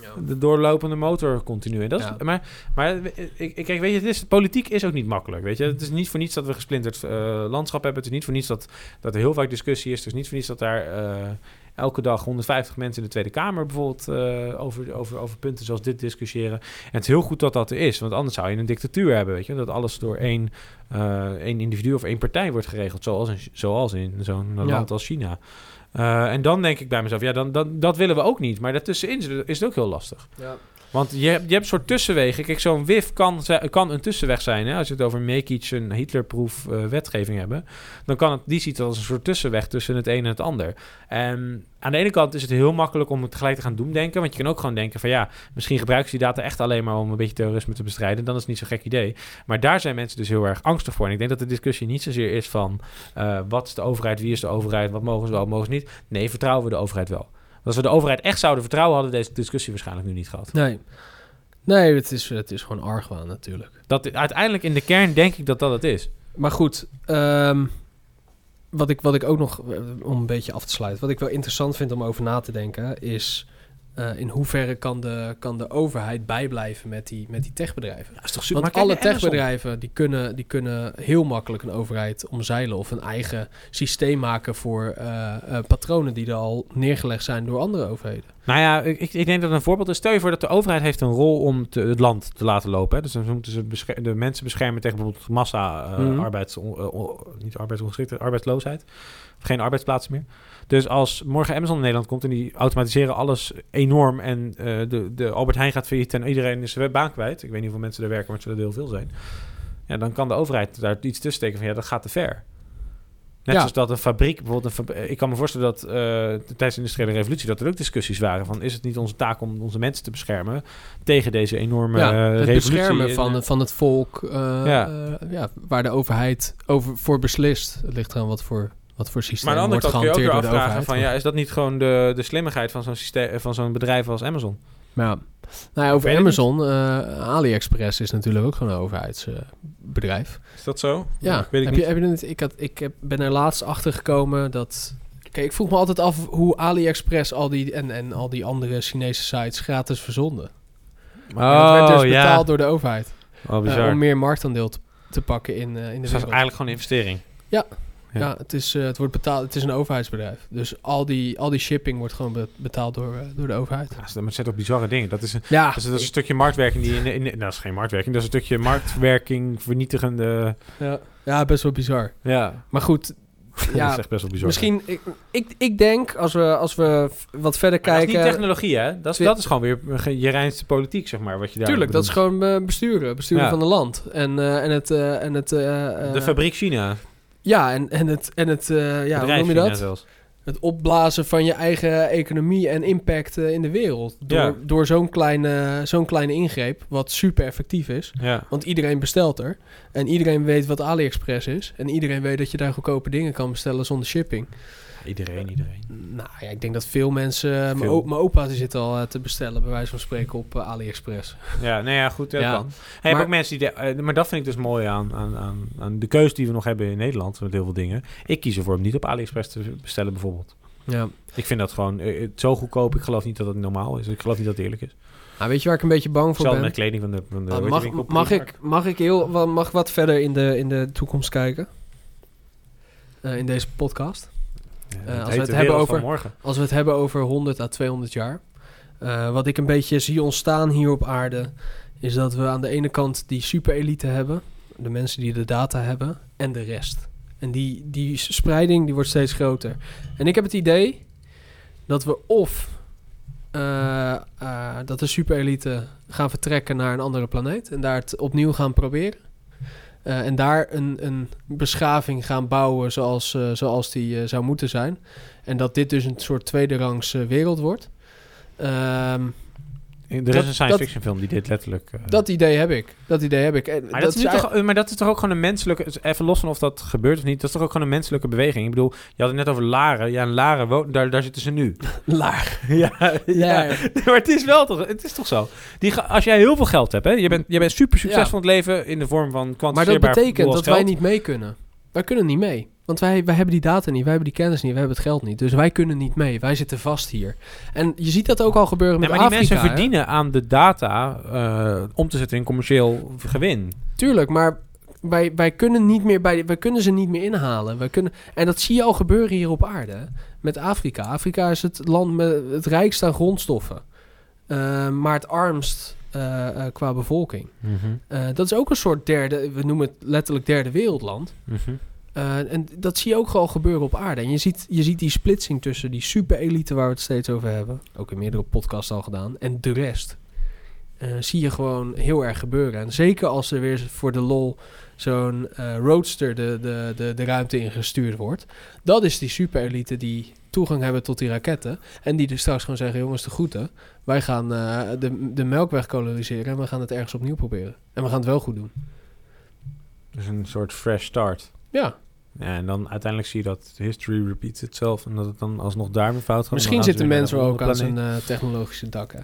eh, de doorlopende motor continu. En Dat is. Maar, maar ik, ik, kijk, weet je, het is, politiek is ook niet makkelijk, weet je. Het is niet voor niets dat we gesplinterd eh, landschap hebben. Het is niet voor niets dat, dat er heel vaak discussie is. Het is niet voor niets dat daar eh, elke dag 150 mensen in de Tweede Kamer bijvoorbeeld eh, over, over, over punten zoals dit discussiëren. En het is heel goed dat dat er is, want anders zou je een dictatuur hebben, weet je. Dat alles door één, eh, één individu of één partij wordt geregeld, zoals in, zoals in zo'n Ja. land als China. Eh, en dan denk ik bij mezelf, ja, dan, dan, dat willen we ook niet. Maar daartussenin is het, ook heel lastig. Ja. Want je je hebt een soort tussenwegen. Kijk, zo'n WIF kan, kan een tussenweg zijn. Hè? Als je het over make-each en Hitlerproef eh, wetgeving hebben... dan kan het, die ziet het als een soort tussenweg tussen het een en het ander. En aan de ene kant is het heel makkelijk om het tegelijk te gaan doemdenken. Want je kan ook gewoon denken van ja, misschien gebruiken ze die data echt alleen maar om een beetje terrorisme te bestrijden. Dan is het niet zo'n gek idee. Maar daar zijn mensen dus heel erg angstig voor. En ik denk dat de discussie niet zozeer is van eh, wat is de overheid, wie is de overheid, wat mogen ze wel, mogen ze niet. Nee, vertrouwen we de overheid wel. Als we de overheid echt zouden vertrouwen, hadden we deze discussie waarschijnlijk nu niet gehad. Nee. Nee, het is, het is gewoon argwaan natuurlijk. Dat uiteindelijk in de kern denk ik dat dat het is. Maar goed, ehm, wat, ik, wat ik ook nog, eh, om een beetje af te sluiten, wat ik wel interessant vind om over na te denken, is eh, in hoeverre kan de, kan de overheid bijblijven met die, met die techbedrijven? Dat is toch Want alle techbedrijven die kunnen, die kunnen heel makkelijk een overheid omzeilen of een eigen systeem maken voor eh, eh, patronen die er al neergelegd zijn door andere overheden. Nou ja, ik, ik denk dat een voorbeeld is. Stel je voor dat de overheid heeft een rol om te- het land te laten lopen. Hè? Dus dan moeten ze de mensen beschermen tegen bijvoorbeeld massa eh, Mhm. arbeids, on- niet arbeidsongeschiktheid, arbeidsloosheid. Of geen arbeidsplaatsen meer. Dus als morgen Amazon in Nederland komt en die automatiseren alles enorm en eh, de, de Albert Heijn gaat failliet en iedereen is zijn baan kwijt. Ik weet niet hoeveel mensen er werken, maar het zullen er heel veel zijn. Ja, dan kan de overheid daar iets tussen steken van ja, dat gaat te ver. Net Ja. zoals dat een fabriek, bijvoorbeeld een fabri- ik kan me voorstellen dat eh, tijdens de industriële revolutie dat er ook discussies waren van is het niet onze taak om onze mensen te beschermen tegen deze enorme ja, eh, het revolutie beschermen van, eh, het- van het volk, eh, Ja. eh, ja, waar de overheid over, voor beslist. Het ligt eraan wat voor, wat voor systeem maar aan de andere wordt kant kun je ook gehanteerd weer afvragen van ja, is dat niet gewoon de, de slimmigheid van zo'n systeem van zo'n bedrijf als Amazon? Ja. Nou ja, over Amazon, eh, AliExpress is natuurlijk ook gewoon een overheidsbedrijf. Is dat zo? ja, weet ik heb niet. Je, heb je het, ik, had, ik heb, ben er laatst achter gekomen dat... Kijk, ik vroeg me altijd af hoe AliExpress al die, en, en al die andere Chinese sites gratis verzonden. Oh, En dat werd dus ja. betaald door de overheid. Oh, eh, bizar. om meer marktaandeel te, te pakken in, eh, in de dus dat is wereld. eigenlijk gewoon een investering. Ja. Ja, het, is, eh, het wordt betaald. Het is een overheidsbedrijf. Dus al die, al die shipping wordt gewoon be- betaald door, eh, door de overheid. Ja, dat zijn toch bizarre dingen. Dat is een, Ja, dat is, dat is een stukje marktwerking die in, in, dat is geen marktwerking, dat is een stukje marktwerking vernietigende. ja, ja, best wel bizar. Ja, Maar goed, dat ja, is echt best wel bizar. misschien... Ik, ik, ik denk, als we, als we wat verder Maar dat is kijken... niet technologie, hè? Dat is, dat is gewoon weer je reinste politiek, zeg maar, wat je daar Tuurlijk, dat is gewoon eh, besturen. Besturen Ja. van een land. En, en het... en het De fabriek China. Ja, en, en het... En het eh, ja, hoe noem je dat? zelfs. Het opblazen van je eigen economie en impact eh, in de wereld. Door, Ja. door zo'n kleine, zo'n kleine ingreep, wat super effectief is. Ja. Want iedereen bestelt er. En iedereen weet wat AliExpress is. En iedereen weet dat je daar goedkope dingen kan bestellen zonder shipping. Iedereen, iedereen. Nou ja, ik denk dat veel mensen... Veel. o- mijn opa die zit al eh, te bestellen, bij wijze van spreken, op eh, AliExpress. Ja, nou ja, goed, dat Ja. kan. Hey, Maar- ook mensen die... de- eh, maar dat vind ik dus mooi aan, aan, aan, aan de keuze die we nog hebben in Nederland met heel veel dingen. Ik kies ervoor om niet op AliExpress te bestellen bijvoorbeeld. Ja. Ik vind dat gewoon eh, eh, zo goedkoop. Ik geloof niet dat het normaal is. Ik geloof niet dat het eerlijk is. Nou, weet je waar ik een beetje bang voor Hetzelfde ben? met kleding van de, van de Ah, mag, winkel? mag, ik, mag ik heel mag wat verder in de, in de toekomst kijken? Eh, in deze podcast? Ja, eh, als we het hebben over-. Als we het hebben over 100 à 200 jaar. eh, wat ik een beetje zie ontstaan hier op aarde. Is dat we aan de ene kant die superelite hebben. De mensen die de data hebben. En de rest. En die, die spreiding die wordt steeds groter. En ik heb het idee dat we of eh, dat de superelite gaan vertrekken naar een andere planeet. En daar het opnieuw gaan proberen. Eh, en daar een, een beschaving gaan bouwen zoals, eh, zoals die eh, zou moeten zijn. En dat dit dus een soort tweederangs wereld wordt. Ehm, Er Dat- is een science fiction film die dit letterlijk... eh, Dat idee heb ik. Dat idee heb ik. En maar dat, is eigenlijk- toch, maar dat is toch ook gewoon een menselijke... Even los van of dat gebeurt of niet. Dat is toch ook gewoon een menselijke beweging. Ik bedoel, je had het net over Laren. Ja, in Laren, wo- daar, daar zitten ze nu. laag. ja, ja. maar het is wel toch... Het is toch zo. Die, als jij heel veel geld hebt, hè. Je bent, je bent super succesvol in het leven in de vorm van Maar dat kwantificeerbaar betekent dat wij niet mee kunnen. Wij kunnen niet mee. Want wij, wij hebben die data niet, wij hebben die kennis niet, wij hebben het geld niet. Dus wij kunnen niet mee. Wij zitten vast hier. En je ziet dat ook al gebeuren met Ja, maar die Afrika. mensen hè? verdienen aan de data eh, om te zetten in commercieel gewin. Tuurlijk, maar wij, wij, kunnen niet meer bij, wij kunnen ze niet meer inhalen. Wij kunnen, en dat zie je al gebeuren hier op aarde. Met Afrika. Afrika is het land met het rijkst aan grondstoffen. Eh, maar het armst eh, qua bevolking. Eh, dat is ook een soort derde, we noemen het letterlijk derde wereldland. Mhm. Eh, en dat zie je ook al gebeuren op aarde. En je ziet, je ziet die splitsing tussen die super-elite waar we het steeds over hebben. Ook in meerdere podcasts al gedaan. En de rest. Eh, zie je gewoon heel erg gebeuren. En zeker als er weer voor de lol zo'n eh, roadster de, de, de, de ruimte in gestuurd wordt. Dat is die super-elite die toegang hebben tot die raketten. En die dus straks gewoon zeggen, jongens, de groeten. Wij gaan de, de melkweg koloniseren en we gaan het ergens opnieuw proberen. En we gaan het wel goed doen. Dus een soort fresh start. Ja, Ja, en dan uiteindelijk zie je dat history repeats itself. En dat het dan alsnog daar weer fout gaat. Misschien zitten mensen ook aan zijn eh, technologische dak. Hè.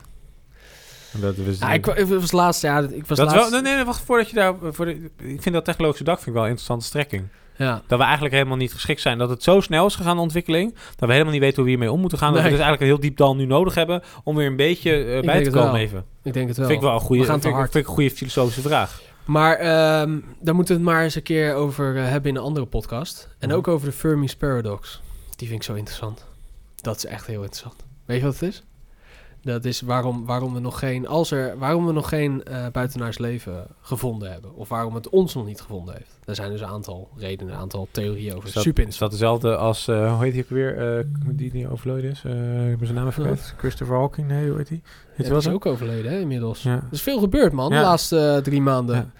planeet. En Dat, Ja, ik, wa- ik was laatst, ja, ik was dat laatst. wel, nee, nee, wacht, voordat je daar... Voor de, ik vind dat technologische dak vind ik wel een interessante strekking. ja. Dat we eigenlijk helemaal niet geschikt zijn. Dat het zo snel is gegaan, de ontwikkeling. Dat we helemaal niet weten hoe we hiermee om moeten gaan. Dat we dus eigenlijk een heel diep dal nu nodig hebben... om weer een beetje eh, bij te komen wel. even. Ik denk het wel. Vind ik wel een goede, We gaan te vind vind ik een goede filosofische vraag. Maar ehm, daar moeten we het maar eens een keer over eh, hebben in een andere podcast. En Mhm. ook over de Fermi's Paradox. Die vind ik zo interessant. Dat is echt heel interessant. Weet je wat het is? Dat is waarom, waarom we nog geen, als er, waarom we nog geen eh buitenaards leven gevonden hebben. Of waarom het ons nog niet gevonden heeft. Er zijn dus een aantal redenen, een aantal theorieën over. Is dat, Super is dat dezelfde als... eh, hoe heet hij ook weer? eh, die die overleden is? Ik ben zijn naam even kwijt. Christopher Hawking? Nee, hoe heet hij? Ja, wel is ook overleden hè, inmiddels. Ja. Er is veel gebeurd man, Ja. de laatste drie maanden.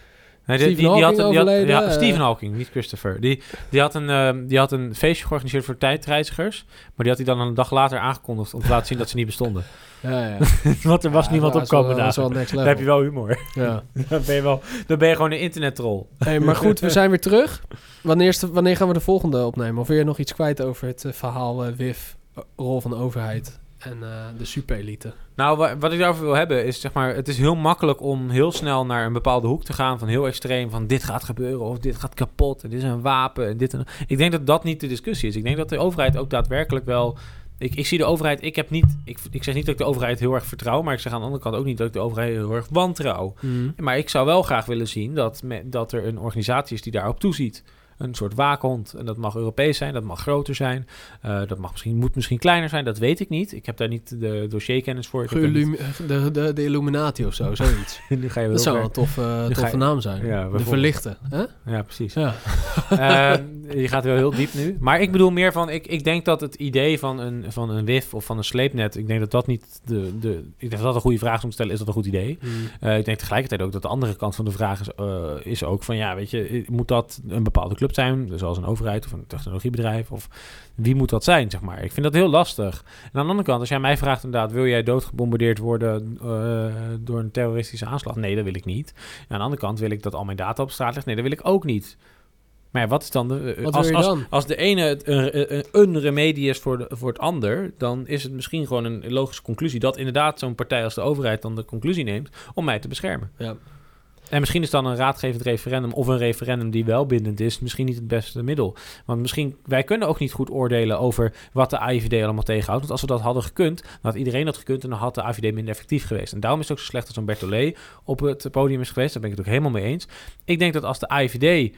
Nee, die, Stephen die, die had die had- overleden, ja, eh. Stephen Hawking, niet Christopher. Die, die, had een, ehm, die had een feestje georganiseerd voor tijdreizigers. Maar die had hij dan een dag later aangekondigd om te laten zien dat ze niet bestonden. Ja, ja. Want er was Ja, niemand op dagen. next Dan heb je wel humor. Ja. dan, ben je wel, dan ben je gewoon een internettroll. Hey, maar goed, we zijn weer terug. Wanneer, wanneer gaan we de volgende opnemen? Of wil je nog iets kwijt over het eh, verhaal eh, WIF, rol van de overheid en eh, de superelite? Nou, wa- wat ik daarover wil hebben is, zeg maar, het is heel makkelijk om heel snel naar een bepaalde hoek te gaan. Van heel extreem, van dit gaat gebeuren of dit gaat kapot en dit is een wapen en dit en Ik denk dat dat niet de discussie is. Ik denk dat de overheid ook daadwerkelijk wel... Ik, ik zie de overheid, ik heb niet... Ik, ik zeg niet dat ik de overheid heel erg vertrouw, maar ik zeg aan de andere kant ook niet dat ik de overheid heel erg wantrouw. Maar ik zou wel graag willen zien dat, me- dat er een organisatie is die daarop toeziet. Een soort waakhond. En dat mag Europees zijn, dat mag groter zijn. Eh, dat mag misschien, moet misschien kleiner zijn, dat weet ik niet. Ik heb daar niet de dossierkennis voor. Ik niet- de, de, de Illuminati of zo, zoiets. nu ga je wel Dat zou wel een toffe, ga toffe je- naam zijn. Ja, de verlichten. Hè? Ja, precies. Ja. Eh, je gaat wel heel diep nu. Maar ik bedoel meer van... Ik, ik denk dat het idee van een, van een WIF of van een sleepnet... Ik denk dat dat niet de... de ik denk dat dat een goede vraag is om te stellen. Is dat een goed idee? Eh, ik denk tegelijkertijd ook dat de andere kant van de vraag is, eh, is ook van... Ja, weet je, moet dat een bepaalde club zijn? Zoals een overheid of een technologiebedrijf? Of wie moet dat zijn, zeg maar? Ik vind dat heel lastig. En aan de andere kant, als jij mij vraagt inderdaad... Wil jij doodgebombardeerd worden eh, door een terroristische aanslag? Nee, dat wil ik niet. En aan de andere kant wil ik dat al mijn data op straat ligt? Nee, dat wil ik ook niet. Maar ja, wat is dan de... eh, Wat als, als, als de ene het een, een, een remedie is voor, de, voor het ander, dan is het misschien gewoon een logische conclusie dat inderdaad zo'n partij als de overheid dan de conclusie neemt om mij te beschermen. Ja. En misschien is dan een raadgevend referendum of een referendum die wel bindend is, misschien niet het beste middel. Want misschien, wij kunnen ook niet goed oordelen over wat de AIVD allemaal tegenhoudt. Want als we dat hadden gekund, had iedereen dat gekund en dan had de AIVD minder effectief geweest. En daarom is het ook zo slecht dat zo'n Bertolet op het podium is geweest. Daar ben ik het ook helemaal mee eens. Ik denk dat als de AIVD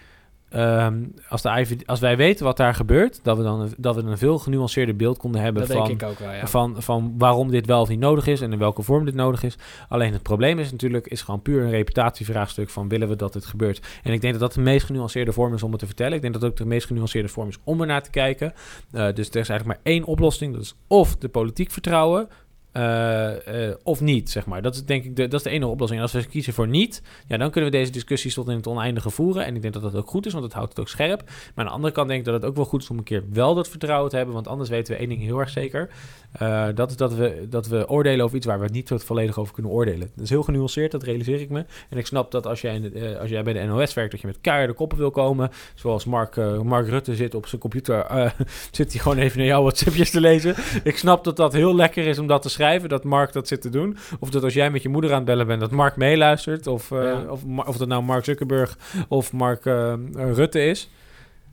Ehm, als, de als wij weten wat daar gebeurt, dat we dan een, dat we een veel genuanceerder beeld konden hebben van, wel, ja. van, van waarom dit wel of niet nodig is en in welke vorm dit nodig is. Alleen het probleem is natuurlijk, is gewoon puur een reputatievraagstuk van willen we dat dit gebeurt. En ik denk dat dat de meest genuanceerde vorm is om het te vertellen. Ik denk dat ook de meest genuanceerde vorm is om er naar te kijken. Eh, dus er is eigenlijk maar één oplossing. Dat is of de politiek vertrouwen. Eh, eh, of niet, zeg maar. Dat is denk ik de, dat is de enige oplossing. En als we kiezen voor niet, ja, dan kunnen we deze discussies tot in het oneindige voeren. En ik denk dat dat ook goed is, want het houdt het ook scherp. Maar aan de andere kant denk ik dat het ook wel goed is om een keer wel dat vertrouwen te hebben. Want anders weten we één ding heel erg zeker. Eh, dat is dat we, dat we oordelen over iets waar we niet volledig over kunnen oordelen. Dat is heel genuanceerd, dat realiseer ik me. En ik snap dat als jij, in als jij bij de NOS werkt, dat je met keiharde koppen wil komen. Zoals Mark, Mark Rutte zit op zijn computer, zit hij gewoon even naar jouw WhatsAppjes te lezen. Ik snap dat dat heel lekker is om dat te schrijven, dat Mark dat zit te doen. Of dat als jij met je moeder aan het bellen bent, dat Mark meeluistert. Of, Ja. of, of dat nou Mark Zuckerberg of Mark eh, Rutte is.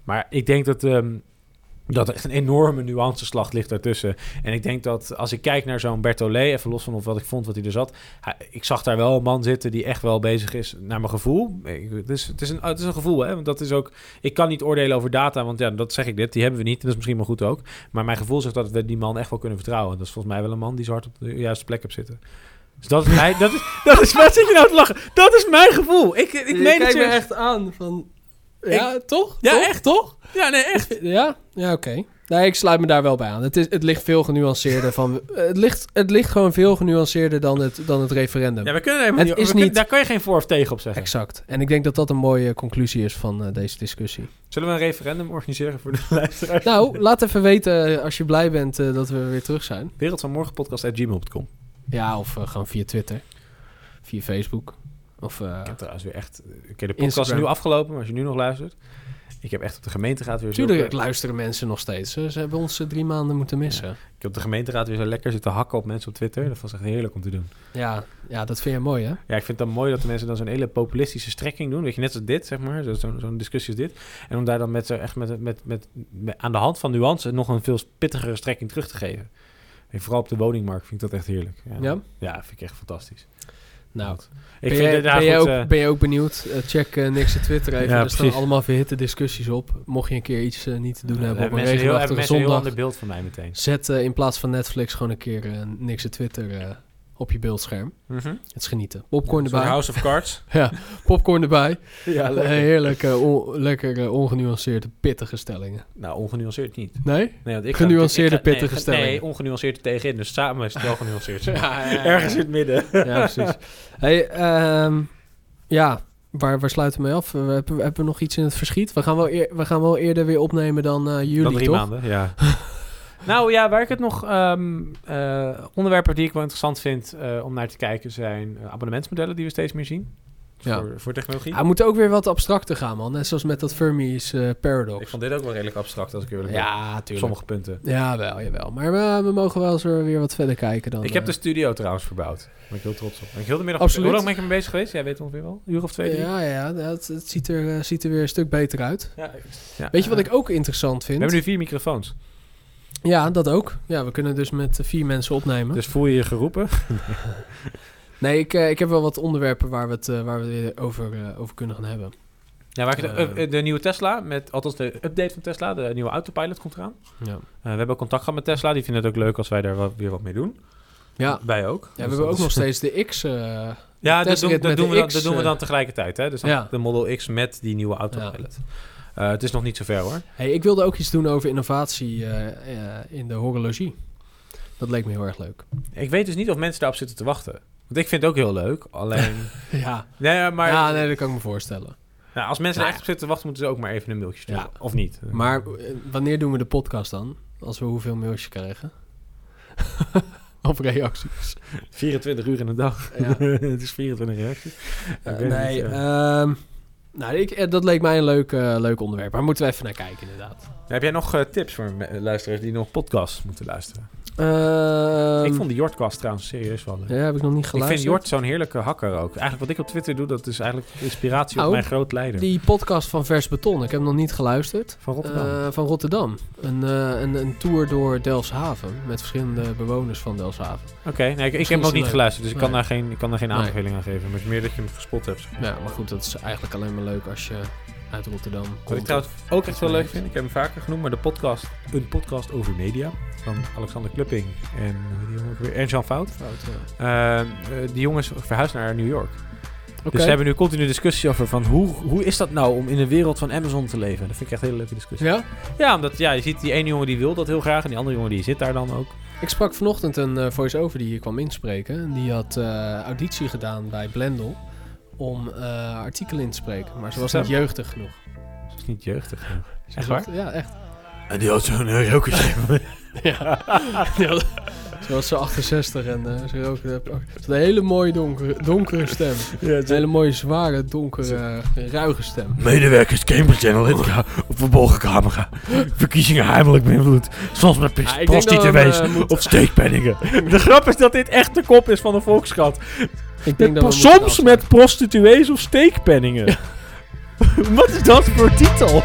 Maar ik denk dat, ehm, dat er echt een enorme nuanceslag ligt daartussen. En ik denk dat als ik kijk naar zo'n Bertolet, even los van of wat ik vond wat hij er zat. hij- ik zag daar wel een man zitten die echt wel bezig is naar mijn gevoel. Ik- Het is, het is, een, het is een gevoel, hè. Want dat is ook... Ik kan niet oordelen over data, want ja, dat zeg ik dit. Die hebben we niet. En dat is misschien wel goed ook. Maar mijn gevoel zegt dat we die man echt wel kunnen vertrouwen. Dat is volgens mij wel een man die zo hard op de juiste plek heeft zitten. Dus dat is mijn... dat is, dat is, wat zit je nou te lachen? Dat is mijn gevoel. Ik, ik Je meen het serieus. echt aan van... Ja, toch? Ja, Toch? echt. Toch? Ja, nee, echt. Ja? Ja, oké. Nee, ik sluit me daar wel bij aan. Het, is, het ligt veel genuanceerder van... Het ligt, het ligt gewoon veel genuanceerder dan het, dan het referendum. Ja, we kunnen helemaal Het niet, is we kunnen- niet- Daar kan je geen voor of tegen op zeggen. Exact. En ik denk dat dat een mooie conclusie is van eh, deze discussie. Zullen we een referendum organiseren voor de luisteraars? Nou, laat even weten eh, als je blij bent eh, dat we weer terug zijn. Wereld van Morgen podcast.gmail.com. Ja, of gewoon via Twitter. Via Facebook. Of... eh, Ik heb trouwens weer echt... Oké, de podcast is nu afgelopen, maar als je nu nog luistert... Ik heb echt op de gemeenteraad weer zo... Tuurlijk luisteren mensen nog steeds. Ze hebben ons eh, drie maanden moeten missen. Ik heb op de gemeenteraad weer zo lekker zitten hakken op mensen op Twitter. Dat was echt heerlijk om te doen. Ja, ja dat vind je mooi, hè? Ja, ik vind het dan mooi dat de mensen dan zo'n hele populistische strekking doen. Weet je, net als dit, zeg maar. Zo- Zo'n zo'n discussie als dit. En om daar dan met, zo echt met, met, met, met- aan de hand van nuance nog een veel pittigere strekking terug te geven. En vooral op de woningmarkt vind ik dat echt heerlijk. Ja, Ja? Ja, vind ik echt fantastisch. Nou, ik ben, vind het nou ben, ook, eh, ben je ook benieuwd? Eh, check eh niks op Twitter even. Ja, er staan allemaal verhitte discussies op. Mocht je een keer iets niet te doen hebben op een regenachtige mensen een heel zondag... ander beeld van mij meteen. Zet in plaats van Netflix gewoon een keer niks op Twitter op je beeldscherm. Mhm. Het is genieten. Popcorn erbij. House of Cards. Ja, popcorn erbij. ja, heerlijk, eh, on- lekker eh, ongenuanceerde, pittige stellingen. Nou, ongenuanceerd niet. Nee? Nee, want ik Genuanceerde, ik ga- nee, pittige ge- stellingen. Nee, ongenuanceerd er tegenin. Dus samen is het wel genuanceerd. ja, ja. Ergens in het midden. Ja, precies. Hey, ehm, ja, waar, waar sluiten we mee af? We hebben, we hebben nog iets in het verschiet. We gaan wel, eer- we gaan wel eerder weer opnemen dan eh jullie, Dan drie toch? maanden, ja. Nou ja, waar ik het nog... ehm, eh, onderwerpen die ik wel interessant vind eh, om naar te kijken zijn eh, abonnementsmodellen die we steeds meer zien. Ja. Voor, voor technologie. Ja, we moeten ook weer wat abstracter gaan, man. Net zoals met dat Fermi's eh, Paradox. Ik vond dit ook wel redelijk abstract als ik eerlijk ben. Ja, tuurlijk. sommige punten. Ja, wel, jawel. Maar we, we mogen wel eens weer wat verder kijken dan... ik heb de studio trouwens verbouwd. Daar ben ik heel trots op. Ben ik heel de middag Absoluut. Hoe lang ben ik ermee bezig geweest? Jij weet ongeveer wel. Een uur of twee, drie? Ja, ja, het, het ziet, er, ziet er weer een stuk beter uit. Ja, ja. Weet je wat ik ook interessant We vind? hebben nu vier microfoons. Ja, dat ook. Ja, we kunnen dus met eh, vier mensen opnemen. Dus voel je je geroepen? Nee, ik, eh, ik heb wel wat onderwerpen waar we het, eh, waar we het over, over kunnen gaan hebben. Ja, waar ik de, de nieuwe Tesla, met, althans de update van Tesla, de nieuwe autopilot komt eraan. Ja, Eh, we hebben ook contact gehad met Tesla. Die vinden het ook leuk als wij daar wat, weer wat mee doen. ja. Wij ook. ja Dus we hebben ook is- nog steeds de X. eh, Ja, dat doen, dat, doen we dan, dat doen we dan tegelijkertijd. Hè? Dus dan Ja. de Model X met die nieuwe autopilot. Eh, het is nog niet zo ver hoor. Hey, ik wilde ook iets doen over innovatie eh, eh, in de horologie. Dat leek me heel erg leuk. Ik weet dus niet of mensen daarop zitten te wachten. Want ik vind het ook heel leuk. Alleen. Ja, nee, maar ja nee, dat kan ik me voorstellen. nou, als mensen Nou er echt op zitten te wachten, moeten ze ook maar even een mailtje sturen. Ja. Of niet. Maar wanneer doen we de podcast dan? Als we hoeveel mailtjes krijgen? of reacties? 24 uur in een dag. Ja. het is 24 reacties. Nee, niet, eh. ehm, nou, ik, eh, dat leek mij een leuk, eh, leuk onderwerp. Daar moeten we even naar kijken, inderdaad. Heb jij nog eh, tips voor luisteraars die nog podcasts moeten luisteren? Ehm, ik vond de Jortcast trouwens serieus wel leuk. Ja, heb ik nog niet Ik geluisterd. vind Jort zo'n heerlijke hakker ook. Eigenlijk wat ik op Twitter doe, dat is eigenlijk inspiratie op mijn groot leider. Die podcast van Vers Beton, ik heb hem nog niet geluisterd. Van Rotterdam. Eh, van Rotterdam. Een, eh, een, een tour door Delfshaven. Met verschillende bewoners van Delfshaven. Oké, nee, ik, ik heb nog niet geluisterd, dus ik kan, daar geen, ik kan daar geen Nee. aanbeveling aan geven. Maar het is meer dat je hem gespot hebt. Ja, maar goed, dat is eigenlijk alleen maar leuk als je uit Rotterdam komt. Wat ik trouwens ook echt wel leuk vind, ik heb hem vaker genoemd, maar de podcast, een podcast over media van Alexander Klupping en, die en Jean Fout. Fout, ja. Eh, die jongens verhuisd naar New York. Dus ze hebben nu continu discussie over van hoe, hoe is dat nou om in een wereld van Amazon te leven. Dat vind ik echt een hele leuke discussie. Ja? Ja, omdat ja, je ziet die ene jongen die wil dat heel graag en die andere jongen die zit daar dan ook. Ik sprak vanochtend een eh, voice-over die hier kwam inspreken. En die had eh, auditie gedaan bij Blendel om eh, artikelen in te spreken. Maar ze was niet jeugdig genoeg. Dat is niet jeugdig genoeg. Ze Echt waar? Ja, echt. En die had zo'n uh, rokerstem. Ja. Die had- Ze was zo 68 en eh, ze rookte. Ze had een hele mooie donkere, donkere stem. Een hele mooie, zware, donkere, eh, ruige stem. Medewerkers Cambridge Analytica op verborgen camera. Verkiezingen heimelijk beïnvloed. Soms met Ja, eh, moeten- of steekpenningen. De grap is dat dit echt de kop is van de Volkskrant. Ik denk dat soms met prostituees of steekpenningen. Wat is dat voor titel?